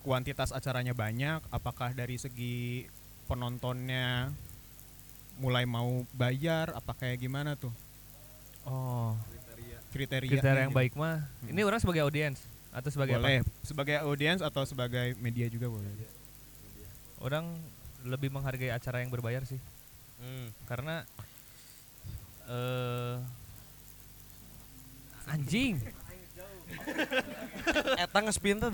[SPEAKER 2] kuantitas acaranya banyak apakah dari segi penontonnya mulai mau bayar apa kayak gimana tuh
[SPEAKER 5] Oh,
[SPEAKER 2] kriteria
[SPEAKER 5] kriteria yang baik mah. Ini orang sebagai audiens atau sebagai
[SPEAKER 2] boleh sebagai audiens atau sebagai media juga boleh
[SPEAKER 5] apa? Orang lebih menghargai acara yang berbayar sih.
[SPEAKER 3] Hmm.
[SPEAKER 5] Karena eh anjing.
[SPEAKER 3] Eta ngespin teh.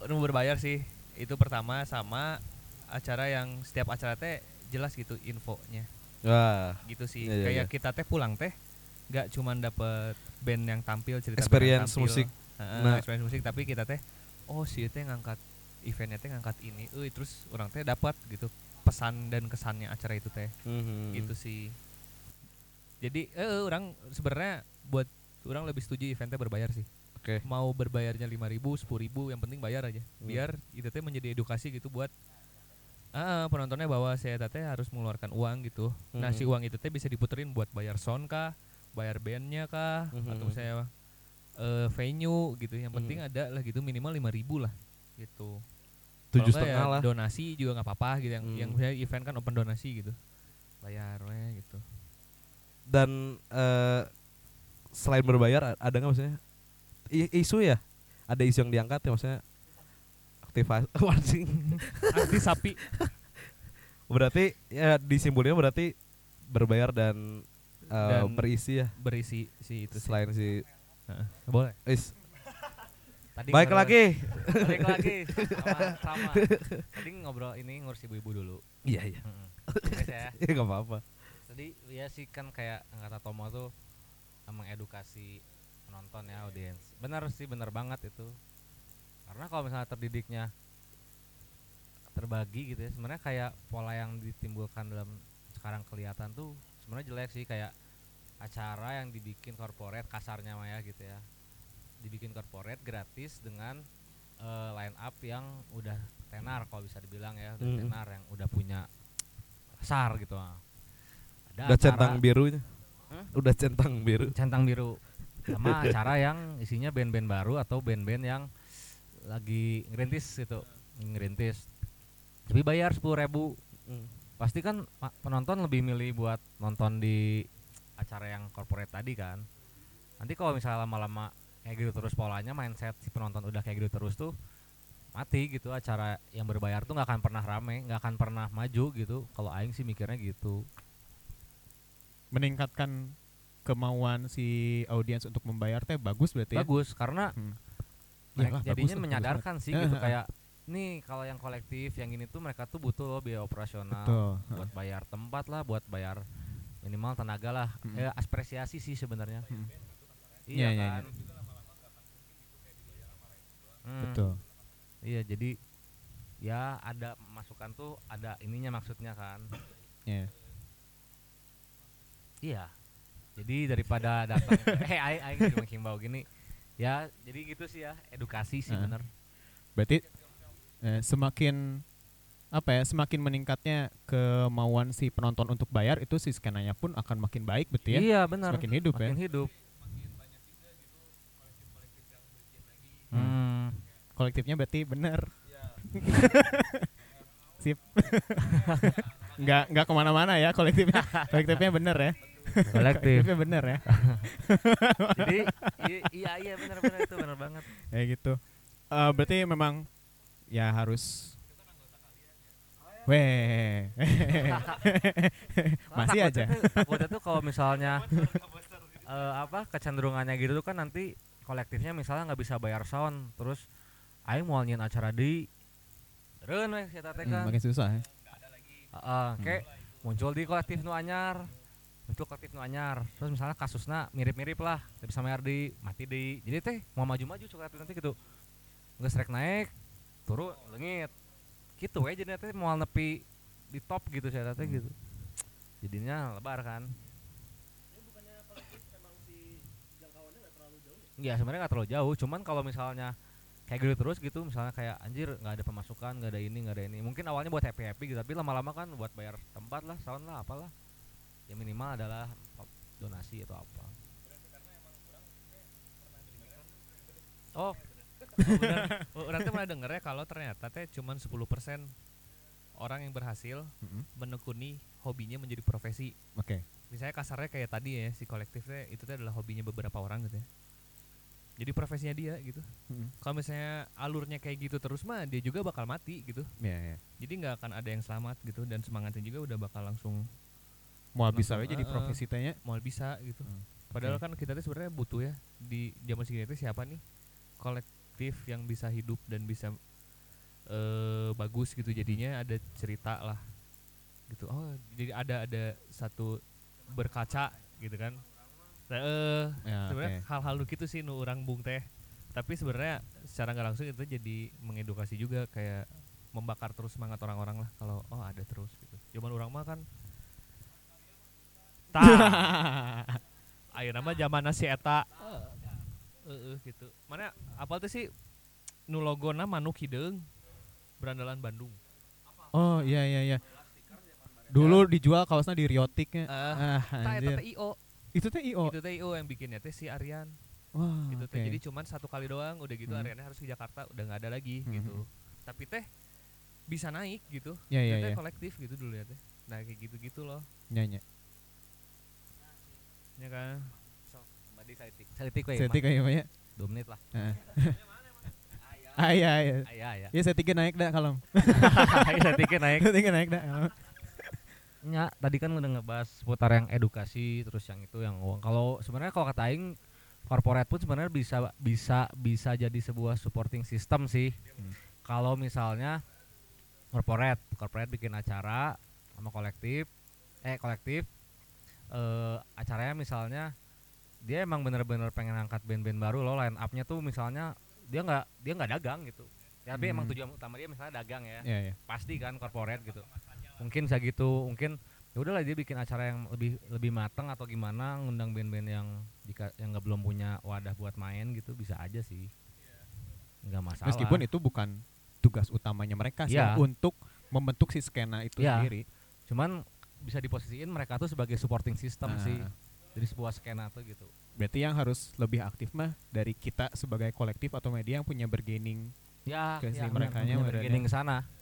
[SPEAKER 5] Orang berbayar sih. Itu pertama sama acara yang setiap acara teh jelas gitu infonya.
[SPEAKER 3] Wah,
[SPEAKER 5] Gitu sih.
[SPEAKER 3] Iya, iya,
[SPEAKER 5] Kayak
[SPEAKER 3] iya.
[SPEAKER 5] kita teh pulang teh nggak cuman dapet band yang tampil cerita
[SPEAKER 3] Experience
[SPEAKER 5] tampil.
[SPEAKER 3] musik. Nah.
[SPEAKER 5] experience musik tapi kita teh oh sih teh ngangkat eventnya teh ngangkat ini euy terus orang teh dapat gitu pesan dan kesannya acara itu teh
[SPEAKER 3] Mhm.
[SPEAKER 5] gitu sih jadi eh orang sebenarnya buat orang lebih setuju eventnya berbayar sih
[SPEAKER 3] Oke.
[SPEAKER 5] mau berbayarnya lima ribu sepuluh ribu yang penting bayar aja
[SPEAKER 3] Hmm.
[SPEAKER 5] biar itu teh menjadi edukasi gitu buat ah penontonnya bahwa saya teh harus mengeluarkan uang gitu nah
[SPEAKER 3] Mhm.
[SPEAKER 5] si uang itu teh bisa diputerin buat bayar sound kah bayar bandnya kah atau
[SPEAKER 3] Mhm.
[SPEAKER 5] saya eh, venue gitu yang penting
[SPEAKER 3] Mhm.
[SPEAKER 5] ada lah gitu minimal lima ribu lah gitu
[SPEAKER 3] Tujuh setengah
[SPEAKER 5] ya
[SPEAKER 3] lah.
[SPEAKER 5] donasi juga nggak apa-apa gitu yang
[SPEAKER 3] Hmm.
[SPEAKER 5] yang misalnya event kan open donasi gitu bayar weh gitu
[SPEAKER 3] Dan eh, selain berbayar ada nggak maksudnya i- isu ya? Ada isu yang diangkat ya maksudnya aktivasi anjing.
[SPEAKER 5] anti sapi
[SPEAKER 3] berarti ya disimpulnya berarti berbayar dan, eh,
[SPEAKER 5] Dan
[SPEAKER 3] berisi ya
[SPEAKER 5] berisi si itu sih.
[SPEAKER 3] selain si
[SPEAKER 5] Heeh. boleh
[SPEAKER 3] is
[SPEAKER 5] tadi
[SPEAKER 3] baik
[SPEAKER 5] ngobrol-
[SPEAKER 3] lagi
[SPEAKER 5] balik lagi sama, sama. tadi ngobrol ini ngurus ibu-ibu dulu
[SPEAKER 3] iya iya
[SPEAKER 5] Heeh. Guys ya
[SPEAKER 3] ya nggak apa-apa
[SPEAKER 4] Tadi ya sih kan kayak kata Tomo tuh mengedukasi penonton ya audiens. Benar sih benar banget itu. Karena kalau misalnya terdidiknya terbagi gitu ya, sebenarnya kayak pola yang ditimbulkan dalam sekarang kelihatan tuh sebenarnya jelek sih kayak acara yang dibikin corporate kasarnya mah ya gitu ya. Dibikin corporate gratis dengan eh, line up yang udah tenar kalau bisa dibilang ya, udah
[SPEAKER 3] Mhm.
[SPEAKER 4] tenar yang udah punya besar gitu. ah. Ada
[SPEAKER 3] udah centang birunya
[SPEAKER 4] Hah?
[SPEAKER 3] udah centang biru
[SPEAKER 4] centang biru sama acara yang isinya band-band baru atau band-band yang lagi ngerintis gitu ngerintis tapi bayar sepuluh ribu
[SPEAKER 3] Hmm.
[SPEAKER 4] pasti kan penonton lebih milih buat nonton di acara yang corporate tadi kan nanti kalau misalnya lama-lama kayak gitu terus polanya mindset si penonton udah kayak gitu terus tuh mati gitu. Acara yang berbayar tuh nggak akan pernah rame nggak akan pernah maju gitu. Kalau aing sih mikirnya gitu.
[SPEAKER 2] Meningkatkan kemauan si audiens untuk membayar teh bagus berarti ya?
[SPEAKER 4] Bagus karena
[SPEAKER 2] Hmm.
[SPEAKER 4] mereka
[SPEAKER 2] Iyalah,
[SPEAKER 4] jadinya
[SPEAKER 2] bagus
[SPEAKER 4] menyadarkan sih
[SPEAKER 2] Eh,
[SPEAKER 4] gitu kayak nih kalau yang kolektif yang ini tuh mereka tuh butuh loh biaya operasional
[SPEAKER 2] betul
[SPEAKER 4] buat bayar tempat lah buat bayar minimal tenaga lah.
[SPEAKER 2] Mm.
[SPEAKER 4] eh, apresiasi sih sebenarnya.
[SPEAKER 2] Mm.
[SPEAKER 4] iya
[SPEAKER 2] iya,
[SPEAKER 4] kan Hmm,
[SPEAKER 2] betul.
[SPEAKER 4] Iya jadi ya ada masukan tuh ada ininya maksudnya kan.
[SPEAKER 2] Iya.
[SPEAKER 4] iya. Jadi daripada datang eh aing aing jadi menghimbau gini. Ya jadi gitu sih ya edukasi sih
[SPEAKER 2] Eh.
[SPEAKER 4] bener.
[SPEAKER 2] Berarti eh, semakin apa ya semakin meningkatnya kemauan si penonton untuk bayar itu si skenanya pun akan makin baik betul ya?
[SPEAKER 4] Iya benar
[SPEAKER 2] semakin hidup
[SPEAKER 4] makin
[SPEAKER 2] ya
[SPEAKER 4] hidup Hmm.
[SPEAKER 2] Kolektifnya berarti benar sip. Nggak nggak ke mana-mana ya kolektifnya. Kolektifnya bener ya.
[SPEAKER 4] Kolektif.
[SPEAKER 2] Kolektifnya bener ya.
[SPEAKER 4] Jadi iya iya benar itu benar banget.
[SPEAKER 2] Kayak gitu. Eh, berarti memang ya harus Weh, masih
[SPEAKER 4] Nah,
[SPEAKER 2] aja.
[SPEAKER 4] takutnya tuh- kalau misalnya eh, apa kecenderungannya gitu tuh kan nanti kolektifnya misalnya nggak bisa bayar sound. Terus aing mau nyian acara di Reun weh si eta teh
[SPEAKER 2] Hmm,
[SPEAKER 4] kan.
[SPEAKER 2] makin susah ya.
[SPEAKER 4] Heeh, kayak muncul di kolektif nu anyar. Itu kolektif nu anyar. Terus misalnya kasusnya mirip-mirip lah, bisa bayar di mati di. Jadi teh mau maju-maju kolektif nanti gitu. Nggak strek naik, turun lengit. Gitu ya jadi teh mau nepi di top gitu saya teh gitu. Jadinya lebar kan. Iya sebenarnya nggak terlalu jauh, cuman kalau misalnya kayak gitu terus gitu, misalnya kayak anjir nggak ada pemasukan, nggak ada ini, nggak ada ini. Mungkin awalnya buat happy happy gitu, tapi lama-lama kan buat bayar tempat lah, sound lah, apalah. Ya minimal adalah donasi atau apa.
[SPEAKER 5] Oh, orang tuh pernah denger ya kalau ternyata teh cuman 10% orang yang berhasil
[SPEAKER 2] Mm-mm.
[SPEAKER 5] menekuni hobinya menjadi profesi.
[SPEAKER 2] Oke.
[SPEAKER 5] Misalnya kasarnya kayak tadi ya si kolektifnya itu teh adalah hobinya beberapa orang gitu ya. Jadi profesinya dia gitu.
[SPEAKER 2] Mm-mm.
[SPEAKER 5] Kalau misalnya alurnya kayak gitu terus mah dia juga bakal mati gitu.
[SPEAKER 2] Ya, ya.
[SPEAKER 5] Jadi nggak akan ada yang selamat gitu dan semangatnya juga udah bakal langsung
[SPEAKER 2] Mau bisa aja jadi
[SPEAKER 5] eh,
[SPEAKER 2] profesi tanya.
[SPEAKER 5] mau bisa gitu.
[SPEAKER 2] Hmm,
[SPEAKER 5] Padahal
[SPEAKER 2] oke.
[SPEAKER 5] kan kita tuh sebenarnya butuh ya di zaman segini tuh siapa nih kolektif yang bisa hidup dan bisa eh bagus gitu jadinya ada cerita lah gitu oh jadi ada ada satu berkaca gitu kan Nah, eh
[SPEAKER 2] Ya,
[SPEAKER 5] sebenarnya
[SPEAKER 2] oke.
[SPEAKER 5] hal-hal lu gitu sih nu orang bung teh tapi sebenarnya secara nggak langsung itu jadi mengedukasi juga kayak membakar terus semangat orang-orang lah kalau oh ada terus gitu zaman orang mah kan tah ayo nama zaman si eta Heeh, gitu mana apa tuh sih nu logona manuk hideung berandalan Bandung
[SPEAKER 2] Oh, iya iya iya. Dulu dijual kaosnya di Riotiknya.
[SPEAKER 5] Eh,
[SPEAKER 2] ah,
[SPEAKER 5] eta
[SPEAKER 2] anjir.
[SPEAKER 5] teh IO
[SPEAKER 2] Itu teh IO.
[SPEAKER 5] itu teh IO yang bikinnya teh si Aryan
[SPEAKER 2] Wah,
[SPEAKER 5] gitu
[SPEAKER 2] oke.
[SPEAKER 5] teh jadi cuman satu kali doang udah gitu
[SPEAKER 2] Hmm.
[SPEAKER 5] Aryannya harus ke Jakarta udah nggak ada lagi
[SPEAKER 2] Hmm,
[SPEAKER 5] gitu tapi teh bisa naik gitu
[SPEAKER 2] Iya iya
[SPEAKER 5] Dia teh
[SPEAKER 2] iya.
[SPEAKER 5] kolektif gitu dulu ya teh nah kayak gitu gitu loh
[SPEAKER 2] Nyanyi.
[SPEAKER 5] ya kan
[SPEAKER 4] Tadi salitik. Salitik
[SPEAKER 2] kayak gimana?
[SPEAKER 4] 2 menit lah.
[SPEAKER 2] Heeh. Ah iya iya.
[SPEAKER 4] Iya ya.
[SPEAKER 2] Ya setiknya naik dah kalau.
[SPEAKER 4] Salitiknya naik.
[SPEAKER 2] Setiknya naik dah kalau.
[SPEAKER 4] Ya, tadi kan udah ngebahas seputar yang edukasi terus yang itu yang uang. Kalau sebenarnya kalau kata aing corporate pun sebenarnya bisa bisa bisa jadi sebuah supporting system sih.
[SPEAKER 2] Hmm.
[SPEAKER 4] Kalau misalnya corporate, corporate bikin acara sama kolektif eh kolektif eh acaranya misalnya dia emang bener-bener pengen angkat band-band baru loh line up-nya tuh misalnya dia nggak dia nggak dagang gitu. Ya, tapi emang
[SPEAKER 2] Hmm.
[SPEAKER 4] tujuan utama dia misalnya dagang ya
[SPEAKER 2] Iya iya.
[SPEAKER 4] pasti kan corporate gitu mungkin bisa gitu mungkin ya udahlah dia bikin acara yang lebih lebih matang atau gimana ngundang band-band yang jika yang nggak belum punya wadah buat main gitu bisa aja sih nggak masalah
[SPEAKER 2] Meskipun itu bukan tugas utamanya mereka sih
[SPEAKER 4] Iya.
[SPEAKER 2] untuk membentuk si skena itu
[SPEAKER 4] Iya.
[SPEAKER 2] sendiri.
[SPEAKER 4] cuman bisa diposisiin mereka tuh sebagai supporting system
[SPEAKER 2] Nah,
[SPEAKER 4] sih dari sebuah skena tuh gitu
[SPEAKER 2] Berarti yang harus lebih aktif mah dari kita sebagai kolektif atau media yang punya bargaining.
[SPEAKER 4] ya,
[SPEAKER 2] Ke
[SPEAKER 4] ya
[SPEAKER 2] berada.
[SPEAKER 4] bargaining ke sana
[SPEAKER 2] Ya.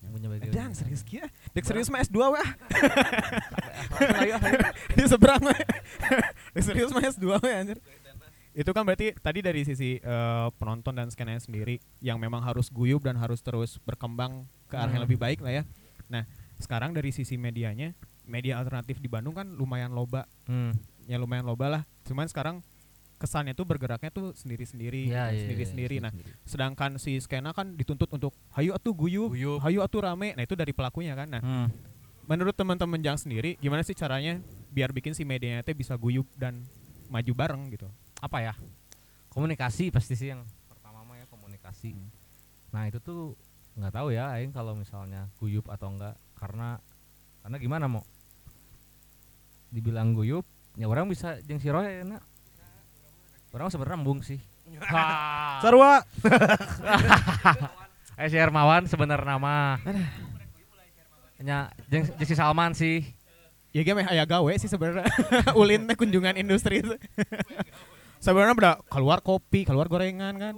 [SPEAKER 4] Punya bargaining
[SPEAKER 2] Dan
[SPEAKER 4] ke
[SPEAKER 2] serius kia. Dek serius mah S2 wah. Di seberang wah. Dek serius mah S2 wah anjir. Itu kan berarti tadi dari sisi eh, penonton dan skenanya sendiri yang memang harus guyup dan harus terus berkembang ke arah yang
[SPEAKER 4] Hmm.
[SPEAKER 2] lebih baik lah ya. Nah, sekarang dari sisi medianya, media alternatif di Bandung kan lumayan loba
[SPEAKER 4] Hmm.
[SPEAKER 2] ya lumayan loba lah. Cuman sekarang kesannya tuh bergeraknya tuh sendiri-sendiri,
[SPEAKER 4] Ya, ya, ya,
[SPEAKER 2] sendiri-sendiri.
[SPEAKER 4] ya,
[SPEAKER 2] nah, sedangkan si skena kan dituntut untuk hayu atuh guyup,
[SPEAKER 4] Guyup.
[SPEAKER 2] hayu atuh rame. Nah, itu dari pelakunya kan. Nah,
[SPEAKER 4] Hmm.
[SPEAKER 2] menurut teman-teman Jang sendiri gimana sih caranya biar bikin si medianya teh bisa guyup dan maju bareng gitu.
[SPEAKER 4] apa ya komunikasi pasti sih yang pertama mah ya komunikasi
[SPEAKER 2] Hmm.
[SPEAKER 4] nah itu tuh nggak tahu ya aing kalau misalnya guyup atau enggak karena karena gimana mau dibilang guyup ya orang bisa jeung si Roy enak orang sebenarnya embung sih
[SPEAKER 3] Sarwa.
[SPEAKER 4] eh si Hermawan sebenarnya nama nya jeung jeung si Salman sih
[SPEAKER 2] Ya game aya gawe sih sebenarnya. Ulin teh kunjungan industri itu. sebenarnya udah keluar kopi, keluar gorengan kan.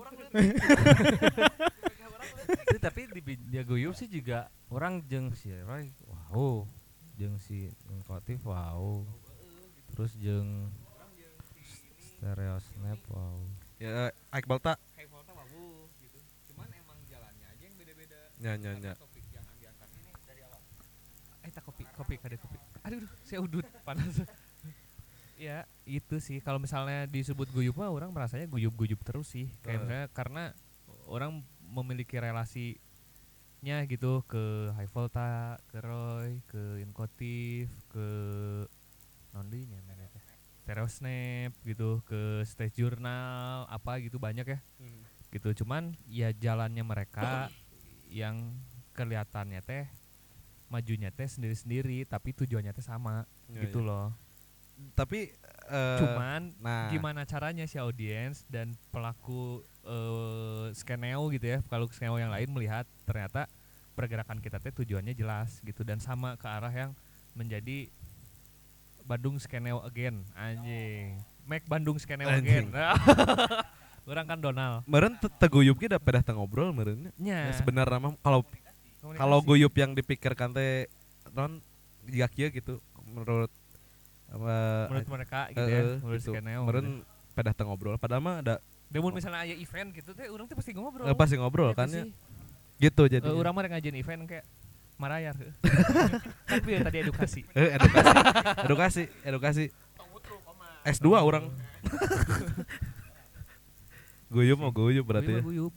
[SPEAKER 4] Itu tapi di guyup sih juga orang jeung si Roy wow jeung si Inkotif wow terus jeung stereo snap wow
[SPEAKER 3] Ya Ike Balta.
[SPEAKER 5] Kayak Volta bagus gitu. Cuman emang jalannya aja yang beda-beda.
[SPEAKER 3] Ya ya ya.
[SPEAKER 5] Topik yang diangkat ini dari awal. Eh tak kopi, kopi kada kopi. Aduh, duh, saya udut panas. ya, itu sih kalau misalnya disebut guyup mah orang merasanya guyup-guyup terus sih. Kayak
[SPEAKER 3] Eh.
[SPEAKER 5] misalnya karena orang memiliki relasinya gitu ke High Volta, ke Roy, ke Inkotif, ke nondinya. Stereo Snap gitu, ke Stage Journal, apa gitu banyak ya. Gitu cuman ya jalannya mereka yang kelihatannya teh majunya teh sendiri-sendiri tapi tujuannya teh sama
[SPEAKER 3] Ya,
[SPEAKER 5] gitu
[SPEAKER 3] ya.
[SPEAKER 5] loh.
[SPEAKER 3] Tapi eh,
[SPEAKER 5] cuman
[SPEAKER 3] nah.
[SPEAKER 5] gimana caranya si audiens dan pelaku eh skeneo gitu ya kalau skeneo yang lain melihat ternyata pergerakan kita teh tujuannya jelas gitu dan sama ke arah yang menjadi Bandung skeneo again anjing. Make Bandung skeneo again. Orang kan Donald.
[SPEAKER 3] Meren te- teguyup da pedah ngobrol meureun
[SPEAKER 5] nya.
[SPEAKER 3] Ya, sebenarnya mah kalau kalau guyup yang dipikirkan teh non jika kieu gitu menurut eh,
[SPEAKER 5] menurut mereka gitu
[SPEAKER 3] eh,
[SPEAKER 5] ya menurut
[SPEAKER 3] gitu.
[SPEAKER 5] skeneo
[SPEAKER 3] meureun pedah teu ngobrol padahal mah ada
[SPEAKER 5] Demun misalnya aya event gitu teh orang teh pasti ngobrol.
[SPEAKER 3] eh, pasti ngobrol
[SPEAKER 5] Gitu
[SPEAKER 3] kan ya? Gitu jadi
[SPEAKER 5] Eh, urang mah rek ngajian event kayak marayar heuh. Tapi ya tadi edukasi.
[SPEAKER 3] Eh, edukasi. Edukasi edukasi. S2 orang. Guyup mau guyup berarti ya.
[SPEAKER 5] Guyup,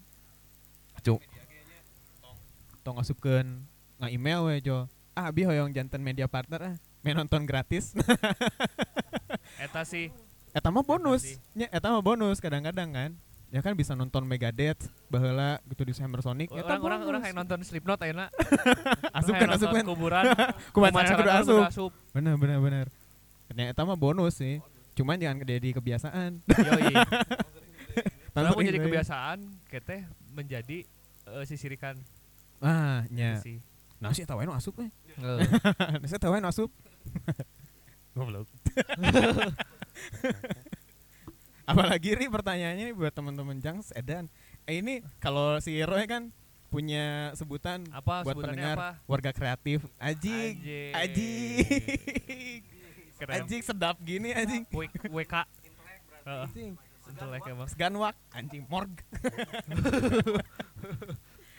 [SPEAKER 2] tong asupkeun nga email we jo ah abi hoyong jantan media partner ah. Main nonton gratis.
[SPEAKER 5] Eta sih.
[SPEAKER 2] Eta mah bonus. Nya eta mah bonus kadang-kadang kan ya kan bisa nonton Megadeth baheula gitu di Summer Sonic eta
[SPEAKER 5] orang orang orang kayak nonton Slipknot ayeuna.
[SPEAKER 2] asupkeun
[SPEAKER 5] Hayang nonton
[SPEAKER 2] asupkeun
[SPEAKER 5] kuburan.
[SPEAKER 2] kumaha kudu asup
[SPEAKER 5] asup.
[SPEAKER 2] bener bener bener Katanya eta mah bonus sih cuman jangan jadi kebiasaan
[SPEAKER 5] Yoi. Orang
[SPEAKER 2] Langsung
[SPEAKER 5] menjadi
[SPEAKER 2] ini.
[SPEAKER 5] kebiasaan keteh menjadi eh, sisirikan
[SPEAKER 2] ah nya
[SPEAKER 5] sih.
[SPEAKER 2] nah sih eta wae nu asup we
[SPEAKER 5] Heeh.
[SPEAKER 2] nah sih eta wae nu asup
[SPEAKER 5] Goblok.
[SPEAKER 2] Apalagi ri pertanyaannya nih buat teman-teman Jangs Edan. Eh ini kalau si Roy kan punya sebutan
[SPEAKER 5] Apa
[SPEAKER 2] buat pendengar
[SPEAKER 5] apa?
[SPEAKER 2] warga kreatif. Ajik. Ajik.
[SPEAKER 5] Keren.
[SPEAKER 2] Ajik sedap gini anjing.
[SPEAKER 5] W- WK. Heeh.
[SPEAKER 2] Anjing.
[SPEAKER 5] Intelek emang.
[SPEAKER 2] Anjing morg.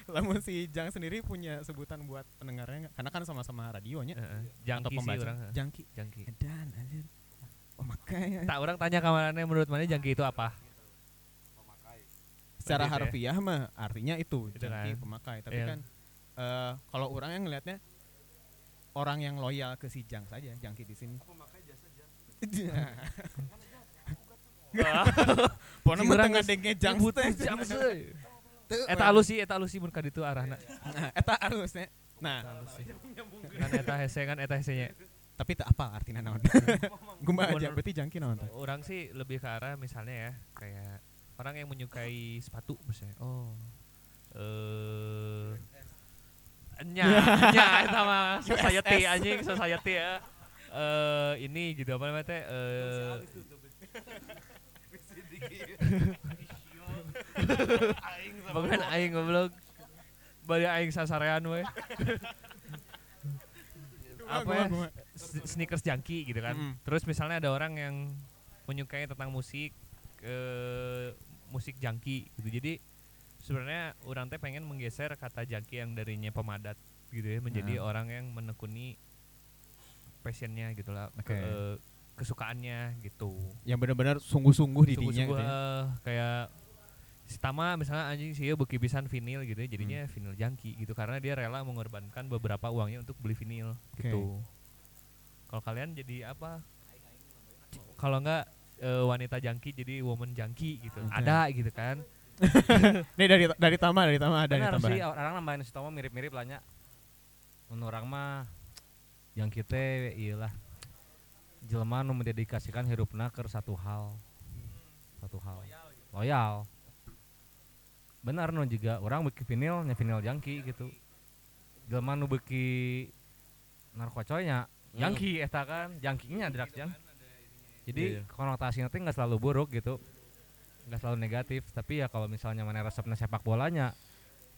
[SPEAKER 2] Lamun si Jang sendiri punya sebutan buat pendengarnya? Karena kan sama-sama radionya
[SPEAKER 5] Heeh.
[SPEAKER 2] atau
[SPEAKER 5] Jangki sih
[SPEAKER 2] pembaca. Jangki.
[SPEAKER 5] Jangki.
[SPEAKER 2] Edan anjir. Oh makanya.
[SPEAKER 5] Tak orang tanya kamarnya menurut mana jangki itu apa?
[SPEAKER 2] secara
[SPEAKER 5] Gitu ya.
[SPEAKER 2] harfiah mah artinya itu
[SPEAKER 5] Gitu
[SPEAKER 2] jangki
[SPEAKER 5] kan.
[SPEAKER 2] pemakai tapi
[SPEAKER 5] Iya.
[SPEAKER 2] kan eh, kalau orang yang ngelihatnya orang yang loyal ke si Jang saja jangki di sini Pokoknya
[SPEAKER 5] Si
[SPEAKER 2] mah
[SPEAKER 5] urang
[SPEAKER 2] tengah
[SPEAKER 5] geus
[SPEAKER 2] denge Jang teh. Teu,
[SPEAKER 5] Eta alus sih, eta alus sih mun ka ditu arahna.
[SPEAKER 2] Nah, eta alusnya nah
[SPEAKER 5] Kan eta hese kan eta hesenya.
[SPEAKER 2] Tapi tak apa artinya naon gumba aja berarti jangki naon
[SPEAKER 5] Orang sih lebih ke arah misalnya ya kayak orang yang menyukai sepatu misalnya. Oh. Eh nya nya eta mah society anjing society ya. Eh ini gitu apa namanya teh eh Bukan aing goblok. Bari aing sasarean we. apa ya? Sneakers junkie gitu kan.
[SPEAKER 2] Mm.
[SPEAKER 5] Terus misalnya ada orang yang menyukai tentang musik eh musik junkie gitu. Jadi sebenarnya orang teh pengen menggeser kata junkie yang darinya pemadat gitu ya menjadi
[SPEAKER 2] Heeh.
[SPEAKER 5] orang yang menekuni passionnya gitu lah
[SPEAKER 2] Oke.
[SPEAKER 5] ke- kesukaannya gitu.
[SPEAKER 2] yang benar-benar sungguh-sungguh di
[SPEAKER 5] Sungguh-sungguh
[SPEAKER 2] gitu ya.
[SPEAKER 5] eh, kayak si Tama misalnya anjing sih beki pisan vinil gitu ya jadinya
[SPEAKER 2] Hmm.
[SPEAKER 5] vinil junkie gitu karena dia rela mengorbankan beberapa uangnya untuk beli vinil
[SPEAKER 2] Oke.
[SPEAKER 5] gitu. Kalau kalian jadi apa? Kalau enggak eh, wanita junkie jadi woman junkie gitu.
[SPEAKER 2] Oke.
[SPEAKER 5] Ada gitu kan.
[SPEAKER 2] Nih dari dari Tama dari Tama ada nih
[SPEAKER 7] Benar sih orang nambahin si Tomo mirip-mirip lah nya. Mun urang mah yang kita iyalah jelema nu mendedikasikan hirupna ke satu hal. Satu hal. Loyal. Benar nu juga orang beki vinil nya vinil jangki gitu. Jelema nu beki narkocoynya jangki eta kan, jangkinya drak jang. Jadi
[SPEAKER 3] Iya, iya.
[SPEAKER 7] konotasinya teh nggak selalu buruk gitu. nggak selalu negatif tapi ya kalau misalnya mana resepnya sepak bolanya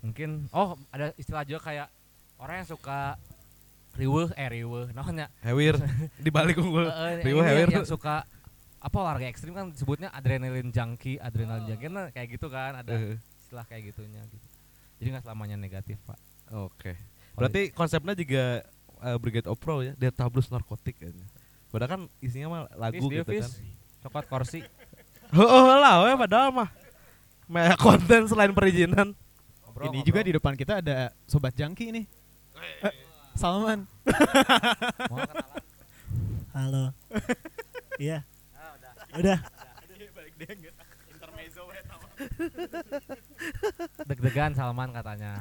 [SPEAKER 7] mungkin oh ada istilah juga kayak orang yang suka
[SPEAKER 4] riweuh eh riweuh naonnya
[SPEAKER 3] Hewir di balik unggul. Riweuh hewir.
[SPEAKER 4] yang suka apa olahraga ekstrim kan disebutnya adrenalin junkie adrenalin junkie nah, kayak gitu kan ada istilah kayak gitunya gitu jadi nggak selamanya negatif pak
[SPEAKER 3] Oke. Berarti konsepnya juga eh, Brigade of Pro ya, dia tablos narkotik kayaknya. Padahal kan isinya mah lagu
[SPEAKER 4] dia
[SPEAKER 3] gitu
[SPEAKER 4] Fis.
[SPEAKER 3] kan.
[SPEAKER 4] coklat kursi
[SPEAKER 3] Oh lah, we, padahal mah Maya konten selain perizinan.
[SPEAKER 4] Ngobrol,
[SPEAKER 5] Ini
[SPEAKER 4] ngobrol.
[SPEAKER 5] juga di depan kita ada sobat jangki nih. Eh, Salman.
[SPEAKER 4] Mau kenalan?
[SPEAKER 2] Halo. Iya. Udah.
[SPEAKER 4] deg-degan Salman katanya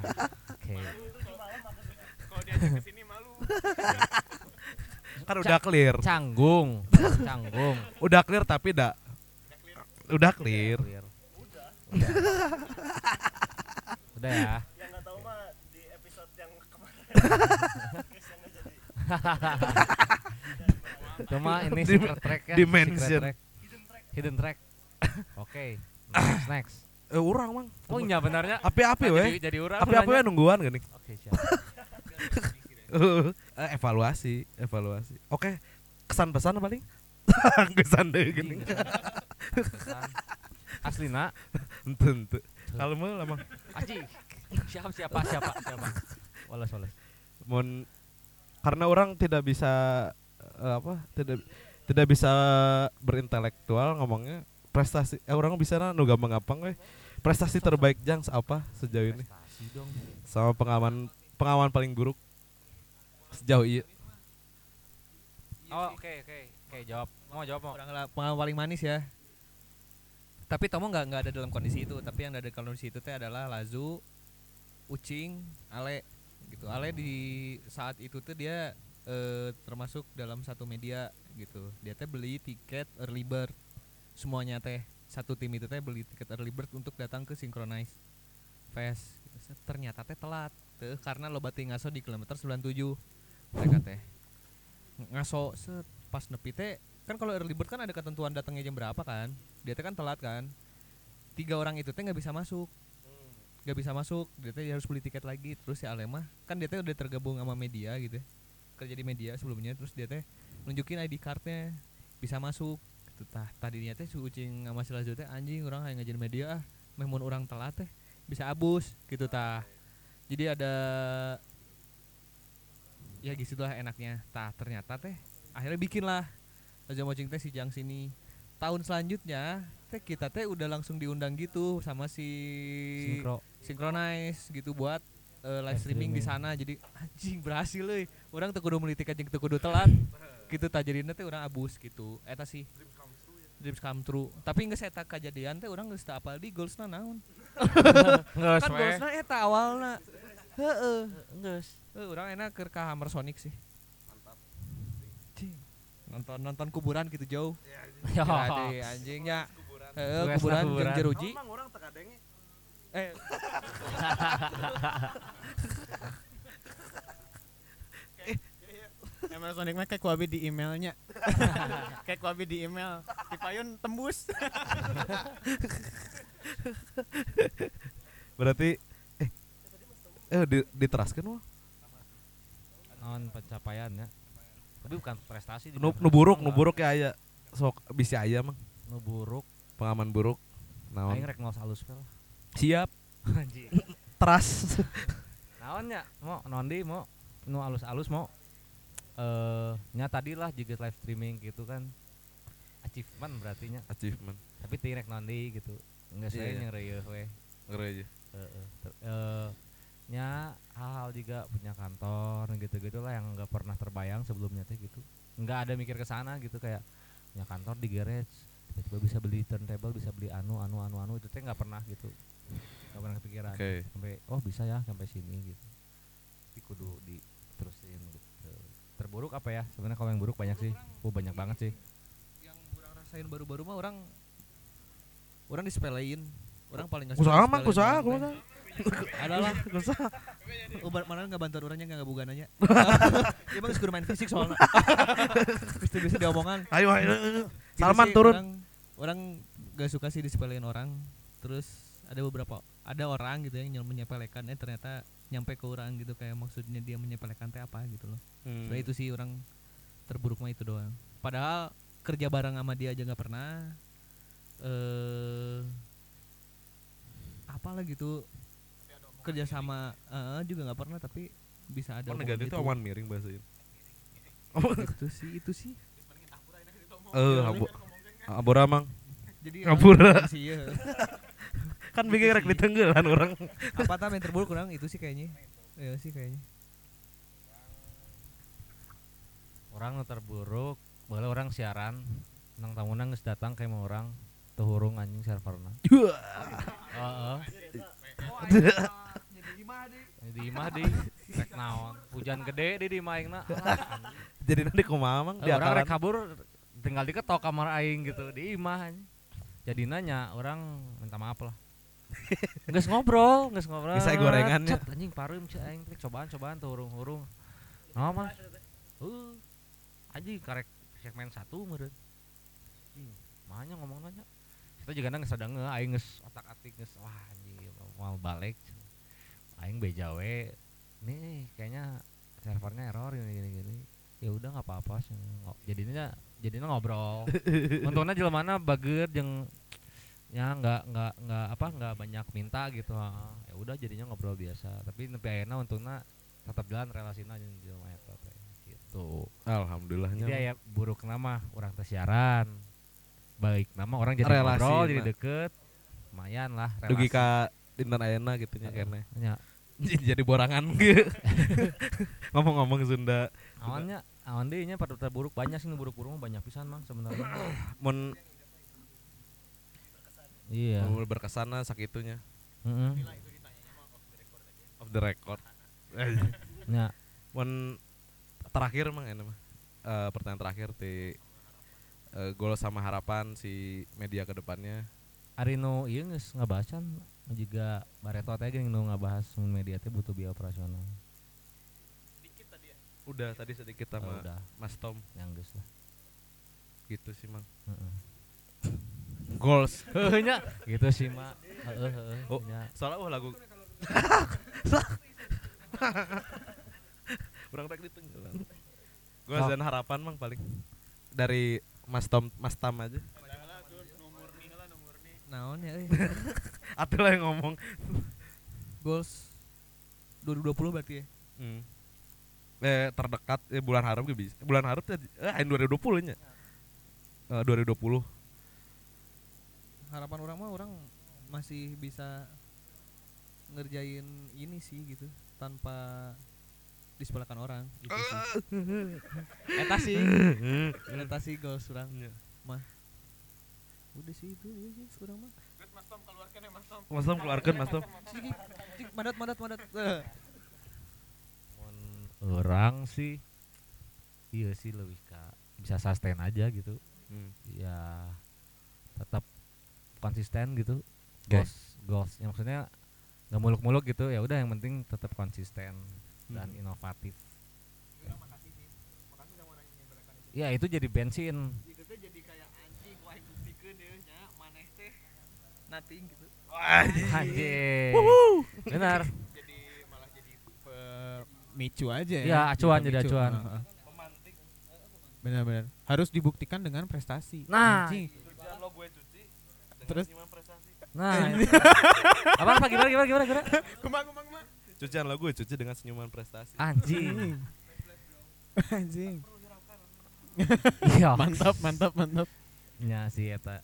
[SPEAKER 4] oke
[SPEAKER 3] Kan udah clear.
[SPEAKER 4] canggung canggung
[SPEAKER 3] Udah clear tapi dak udah clear.
[SPEAKER 4] Clear. udah udah ya
[SPEAKER 2] Yang nggak tahu mah di episode yang kemarin.
[SPEAKER 4] cuma ini secret track ya
[SPEAKER 3] dimension.
[SPEAKER 4] track. hidden track oke next next
[SPEAKER 3] Eh orang mang.
[SPEAKER 4] oh iya benarnya
[SPEAKER 3] Api-api we.
[SPEAKER 4] jadi, jadi orang
[SPEAKER 3] Api-api we nungguan gini.
[SPEAKER 4] oke siap
[SPEAKER 3] Eh, evaluasi, evaluasi. Oke. Kesan pesan paling? Kesan deh gini.
[SPEAKER 4] aslina
[SPEAKER 3] Tentu. Kalau mau lah mang.
[SPEAKER 4] aji siapa siapa siapa siapa walas walas
[SPEAKER 3] Mun karena orang tidak bisa eh, apa? Tidak tidak bisa berintelektual ngomongnya prestasi eh, orang bisa nu gampang gampang we. Prestasi terbaik jang apa sejauh ini? Sama pengalaman pengalaman paling buruk sejauh ini.
[SPEAKER 4] oh oke oke oke jawab mau jawab mau
[SPEAKER 5] pengalaman paling manis ya. Tapi Tomo nggak nggak ada dalam kondisi itu, tapi yang ada di kondisi itu teh adalah Lazu, Ucing, Ale gitu. Ale di saat itu tuh dia eh, termasuk dalam satu media gitu. Dia teh beli tiket early bird semuanya teh satu tim itu teh beli tiket early bird untuk datang ke Synchronize Fest. Ternyata teh telat teh karena lo bati ngaso di kilometer 97 mereka teh. Ngaso set pas nepi teh kan kalau early bird kan ada ketentuan datangnya jam berapa kan? Dia teh kan telat kan? Tiga orang itu teh nggak bisa masuk. Nggak bisa masuk dia teh harus beli tiket lagi. Terus si Alema kan dia teh udah tergabung sama media gitu ya. kerja di media sebelumnya terus dia teh nunjukin ID cardnya. Bisa masuk. Gitu tah tadinya teh si Ucing sama si Lazo teh anjing orang yang ngajarin media ah. Memang orang telat teh. Bisa abus. Gitu tah. Jadi ada ya gitu lah enaknya. Tah ternyata teh akhirnya bikin lah Raja Mocing teh si Jang sini. Tahun selanjutnya teh kita teh udah langsung diundang gitu sama si
[SPEAKER 4] sinkro.
[SPEAKER 5] Synchronize gitu buat eh, live
[SPEAKER 4] Live
[SPEAKER 5] streaming di
[SPEAKER 4] streaming.
[SPEAKER 5] sana. Jadi anjing berhasil euy. Orang teu kudu meuli tiket jeung teu kudu telat. Gitu tah jadinya teh orang abus gitu. Eta sih. Dreams come true. Tapi nggak saya kejadian teh orang geus teu apal di goalsna naon?
[SPEAKER 4] Nggak
[SPEAKER 5] kan goalsna eta awalna heeh
[SPEAKER 4] nggak
[SPEAKER 5] Eh, orang enak ke ka Hammer Sonic sih. Mantap. Nonton nonton kuburan gitu jauh.
[SPEAKER 4] ya
[SPEAKER 5] Jadi anjingnya. Heeh, kuburan jeung jeruji.
[SPEAKER 3] orang tekadenge.
[SPEAKER 5] Eh. Hammer Sonic mah kayak kuabi di emailnya. kayak kuabi di email. Di payun tembus.
[SPEAKER 3] Berarti eh di, diteraskan wah.
[SPEAKER 4] non pencapaian ya tapi bukan prestasi
[SPEAKER 3] Nu, nu buruk, nu
[SPEAKER 4] Enggak.
[SPEAKER 3] buruk ya aya. Sok bisa aya mang.
[SPEAKER 4] nu buruk
[SPEAKER 3] Pengalaman buruk.
[SPEAKER 4] aing
[SPEAKER 3] Naon?
[SPEAKER 4] rek ngos halus pel
[SPEAKER 3] Siap.
[SPEAKER 4] anjing
[SPEAKER 3] Teras.
[SPEAKER 4] naonnya mau nondi mau nu alus-alus mau eh nya tadi lah juga live streaming gitu kan achievement berarti nya
[SPEAKER 3] Achievement.
[SPEAKER 4] tapi tirek nondi gitu enggak saya
[SPEAKER 3] iya.
[SPEAKER 4] yang reueuh we
[SPEAKER 3] Ngeri aja.
[SPEAKER 4] Heeh. Nya hal-hal juga punya kantor gitu-gitu lah yang nggak pernah terbayang sebelumnya teh gitu. Nggak ada mikir ke sana gitu kayak punya kantor di garage tiba-tiba bisa beli turntable bisa beli anu anu anu anu itu teh nggak pernah gitu. Nggak pernah kepikiran.
[SPEAKER 3] Oke.
[SPEAKER 4] sampai oh bisa ya sampai sini gitu. Tapi kudu diterusin gitu. Terburuk apa ya? Sebenarnya kalau yang buruk banyak sih. Oh banyak banget sih.
[SPEAKER 5] Yang orang rasain baru-baru mah orang orang disepelein. Orang paling nggak suka
[SPEAKER 3] mang,
[SPEAKER 5] disepelein
[SPEAKER 3] kusaha,
[SPEAKER 5] orang teh.
[SPEAKER 3] kumaha?
[SPEAKER 5] adalah Ubar mana nggak bantuan orangnya nggak bugananya. Dia geus kudu main fisik soalnya. Bisa bisa diomongan.
[SPEAKER 3] Ayo ayo. Salman turun.
[SPEAKER 5] Orang, orang gak suka sih disepelein orang. Terus ada beberapa ada orang gitu yang nyel- menyepelekan eh ternyata nyampe ke orang gitu kayak maksudnya dia menyepelekan teh apa gitu loh
[SPEAKER 3] Hmm.
[SPEAKER 5] Itu sih orang terburuk mah itu doang padahal kerja bareng sama dia aja nggak pernah eh apalah gitu kerja sama eh, juga nggak pernah tapi bisa ada
[SPEAKER 3] Oh, negatif itu awan miring bahasa ini.
[SPEAKER 5] itu sih itu sih.
[SPEAKER 3] Eh, abu abura mang.
[SPEAKER 5] jadi
[SPEAKER 3] Ngapura.
[SPEAKER 5] sih ya
[SPEAKER 3] Kan bikin rek ditenggelan orang.
[SPEAKER 5] apa tam yang terburuk kurang? Itu sih kayaknya. Ya sih kayaknya.
[SPEAKER 4] Orang terburuk boleh orang siaran. Nang tamu nang datang kayak mau orang tuhurung anjing serverna heeh di imah di rek naon hujan gede di di imah aingna
[SPEAKER 3] Jadi nanti kumaha mang
[SPEAKER 4] Eh, orang rek kabur tinggal diketok kamar aing gitu di imah jadi nanya orang minta maaf lah Nges ngobrol, nges ngobrol.
[SPEAKER 3] Bisa gorengannya.
[SPEAKER 4] Cet, anjing parum cek aing cobaan cobaan tuh urung-urung. Nah, Mas. Uh. Anjing karek segmen satu meureun. Anjing, mahanya ngomong nanya. Kita juga nang sadang nge aing geus otak-atik geus wah anjing mau balik. Aing beja we. Nih kayaknya servernya error gini gini gini. Ya udah nggak apa-apa sih. Jadinya jadinya ngobrol. Untungnya jelema bager jeung ya nggak nggak nggak apa nggak banyak minta gitu ya udah jadinya ngobrol biasa tapi nepi ayeuna untungnya tetap jalan relasinya jeung jelema eta gitu
[SPEAKER 3] Alhamdulillahnya.
[SPEAKER 4] jadi ya buruk nama orang teh siaran baik nama orang jadi
[SPEAKER 3] Relasi,
[SPEAKER 4] ngobrol jadi deket lumayan lah
[SPEAKER 3] dugi
[SPEAKER 4] relasi.
[SPEAKER 3] ka dinten ayeuna gitu nya kene.
[SPEAKER 4] Nya,
[SPEAKER 3] Jadi borangan ge. Ngomong-ngomong Sunda.
[SPEAKER 4] awannya awan deh nya pada terburuk banyak sih nu buruk-buruk banyak pisan mang sebenarnya
[SPEAKER 3] Mun
[SPEAKER 4] iya
[SPEAKER 3] mun berkesan lah sakitunya
[SPEAKER 4] Heeh.
[SPEAKER 3] off the record.
[SPEAKER 4] nya
[SPEAKER 3] Mun terakhir mang ini mah. Eh, pertanyaan terakhir di eh, gol sama harapan si media ke depannya
[SPEAKER 4] Ari nu ieu geus ngabacan juga Bareto teh geuning nu ngabahas media teh butuh biaya operasional.
[SPEAKER 3] udah tadi sedikit
[SPEAKER 4] Oh,
[SPEAKER 3] sama
[SPEAKER 4] udah
[SPEAKER 3] Mas Tom
[SPEAKER 4] yang geus lah.
[SPEAKER 3] gitu sih mang
[SPEAKER 4] Heeh.
[SPEAKER 3] goals
[SPEAKER 4] Heuh nya gitu sih mak. Heeh heeh.
[SPEAKER 3] Oh.
[SPEAKER 4] nya.
[SPEAKER 3] soalnya oh lagu kurang rek ditenggelan goals
[SPEAKER 4] Oh.
[SPEAKER 3] dan harapan mang paling dari Mas Tom Mas Tam aja
[SPEAKER 5] naon ya.
[SPEAKER 3] Atuh lah yang ngomong
[SPEAKER 5] goals 2020 berarti ya
[SPEAKER 3] hmm. eh terdekat eh, bulan harap ge bisa bulan harap teh eh ain 2020 nya Eh, 2020
[SPEAKER 5] harapan orang mah orang masih bisa ngerjain ini sih gitu tanpa disepelekan orang gitu sih. Eta sih, eta sih goals orang
[SPEAKER 3] Iya.
[SPEAKER 5] mah. Udah sih itu ya sih orang mah.
[SPEAKER 3] Mas Tom keluarkan Mas Tom
[SPEAKER 5] Cik, cik, madat madat madat. Eh,
[SPEAKER 4] Mun orang sih iya sih lebih ka bisa sustain aja gitu.
[SPEAKER 3] Hmm.
[SPEAKER 4] Ya tetap konsisten gitu.
[SPEAKER 3] Oke.
[SPEAKER 4] Goals goalsnya maksudnya nggak muluk-muluk gitu ya udah yang penting tetap konsisten dan
[SPEAKER 3] Hmm.
[SPEAKER 4] inovatif. Ya itu jadi bensin.
[SPEAKER 5] jadi kayak anjing wah buktikan deh nya maneh teh nothing gitu.
[SPEAKER 4] Anjing. Benar.
[SPEAKER 2] jadi malah jadi pemicu aja ya.
[SPEAKER 4] Iya, acuan jadi acuan.
[SPEAKER 2] Heeh. Benar-benar. Harus dibuktikan dengan prestasi.
[SPEAKER 4] Nah.
[SPEAKER 2] Anjing. Terus
[SPEAKER 4] Nah. apa apa gimana gimana gimana gimana?
[SPEAKER 2] kumang kumang kumang.
[SPEAKER 3] cucian lagu cuci dengan senyuman prestasi
[SPEAKER 4] Anjing.
[SPEAKER 2] Anjing.
[SPEAKER 4] Iya.
[SPEAKER 2] Mantap, mantap, mantap.
[SPEAKER 4] Nya sih eta.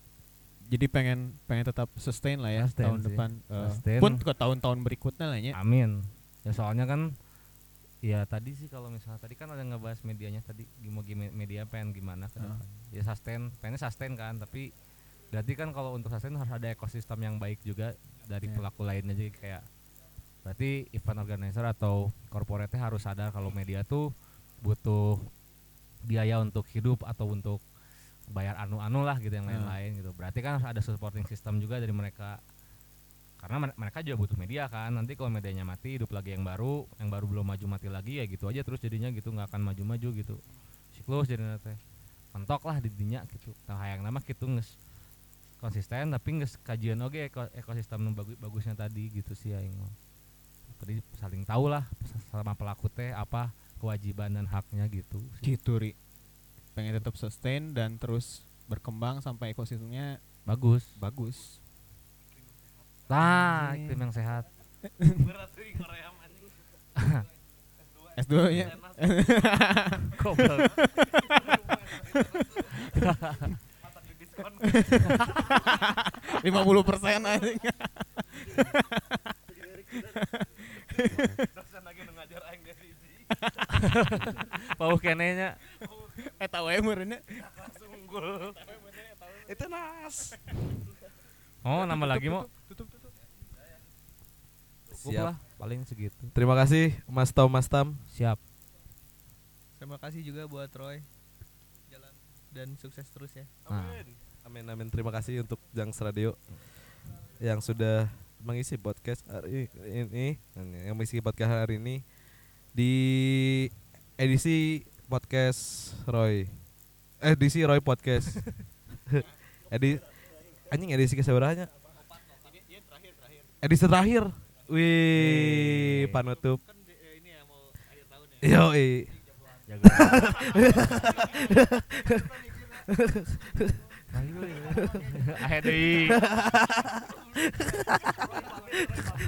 [SPEAKER 2] Jadi pengen pengen tetap sustain lah ya
[SPEAKER 4] Sustain
[SPEAKER 2] tahun
[SPEAKER 4] sih.
[SPEAKER 2] depan.
[SPEAKER 4] Sustain.
[SPEAKER 2] pun ke tahun-tahun berikutnya lah ya.
[SPEAKER 4] Amin. Ya soalnya kan ya tadi sih kalau misalnya tadi kan ada ngebahas medianya tadi mau media pengen gimana ke
[SPEAKER 2] Heeh.
[SPEAKER 4] depan. Ya sustain, pengennya sustain kan, tapi berarti kan kalau untuk sustain harus ada ekosistem yang baik juga dari
[SPEAKER 2] Iya.
[SPEAKER 4] pelaku lainnya jadi kayak berarti event organizer atau corporate harus sadar kalau media tuh butuh biaya untuk hidup atau untuk bayar anu-anu lah gitu yang
[SPEAKER 2] Hmm.
[SPEAKER 4] lain-lain gitu. Berarti kan harus ada supporting system juga dari mereka karena mere- mereka juga butuh media kan nanti kalau medianya mati hidup lagi yang baru yang baru belum maju mati lagi ya gitu aja terus jadinya gitu nggak akan maju-maju gitu siklus jadi teh mentok lah di dinya gitu tah hayang nama gitu nges konsisten tapi nges kajian oke eko- ekosistem nu bagu- bagusnya tadi gitu sih aing mah Jadi saling tahu lah sama pelaku teh apa kewajiban dan haknya gitu. sih.
[SPEAKER 2] Gitu ri. Pengen tetap sustain dan terus berkembang sampai ekosistemnya
[SPEAKER 4] Bagus.
[SPEAKER 2] bagus.
[SPEAKER 4] Nah,
[SPEAKER 2] Anjing.
[SPEAKER 4] iklim yang sehat.
[SPEAKER 2] S2 nya
[SPEAKER 4] Goblok.
[SPEAKER 2] lima puluh persen anjing.
[SPEAKER 4] Pau kenenya.
[SPEAKER 2] Eta wae meureunnya.
[SPEAKER 3] Itu nas.
[SPEAKER 4] Oh, nama lagi mau. Cukup
[SPEAKER 3] Siap.
[SPEAKER 4] lah, paling segitu.
[SPEAKER 3] Terima kasih Mas Tom Mas Tam.
[SPEAKER 4] Siap.
[SPEAKER 8] Terima kasih juga buat Roy. Jalan dan sukses terus ya.
[SPEAKER 4] Nah,
[SPEAKER 3] Amin amin. Terima kasih untuk Jangs Radio yang sudah mengisi podcast hari ini, yang mengisi podcast hari ini di edisi podcast Roy. Edisi Roy podcast. Edi anjing edisi keseberanya? Edisi terakhir. Wih, panutup. Yo,
[SPEAKER 4] jaga. Ayo deui.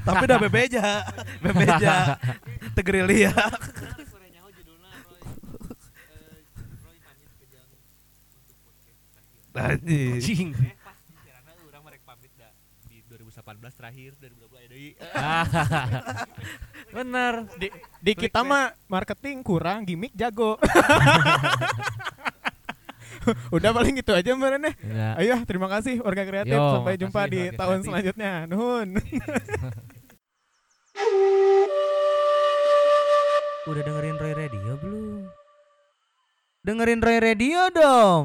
[SPEAKER 3] Tapi udah bebeja, bebeja. Tegerili ya. Anjing.
[SPEAKER 5] Di 2018 terakhir 2020 deui.
[SPEAKER 4] Bener.
[SPEAKER 2] Di, di kita mah marketing kurang, gimmick jago. Udah paling gitu aja meureun
[SPEAKER 4] Ya.
[SPEAKER 2] Ayo, terima kasih Orga Kreatif.
[SPEAKER 4] Yo,
[SPEAKER 2] Sampai jumpa di
[SPEAKER 4] Orga
[SPEAKER 2] tahun
[SPEAKER 4] Kreatif.
[SPEAKER 2] selanjutnya. Nuhun.
[SPEAKER 9] Udah dengerin Roy Radio belum? Dengerin Roy Radio dong.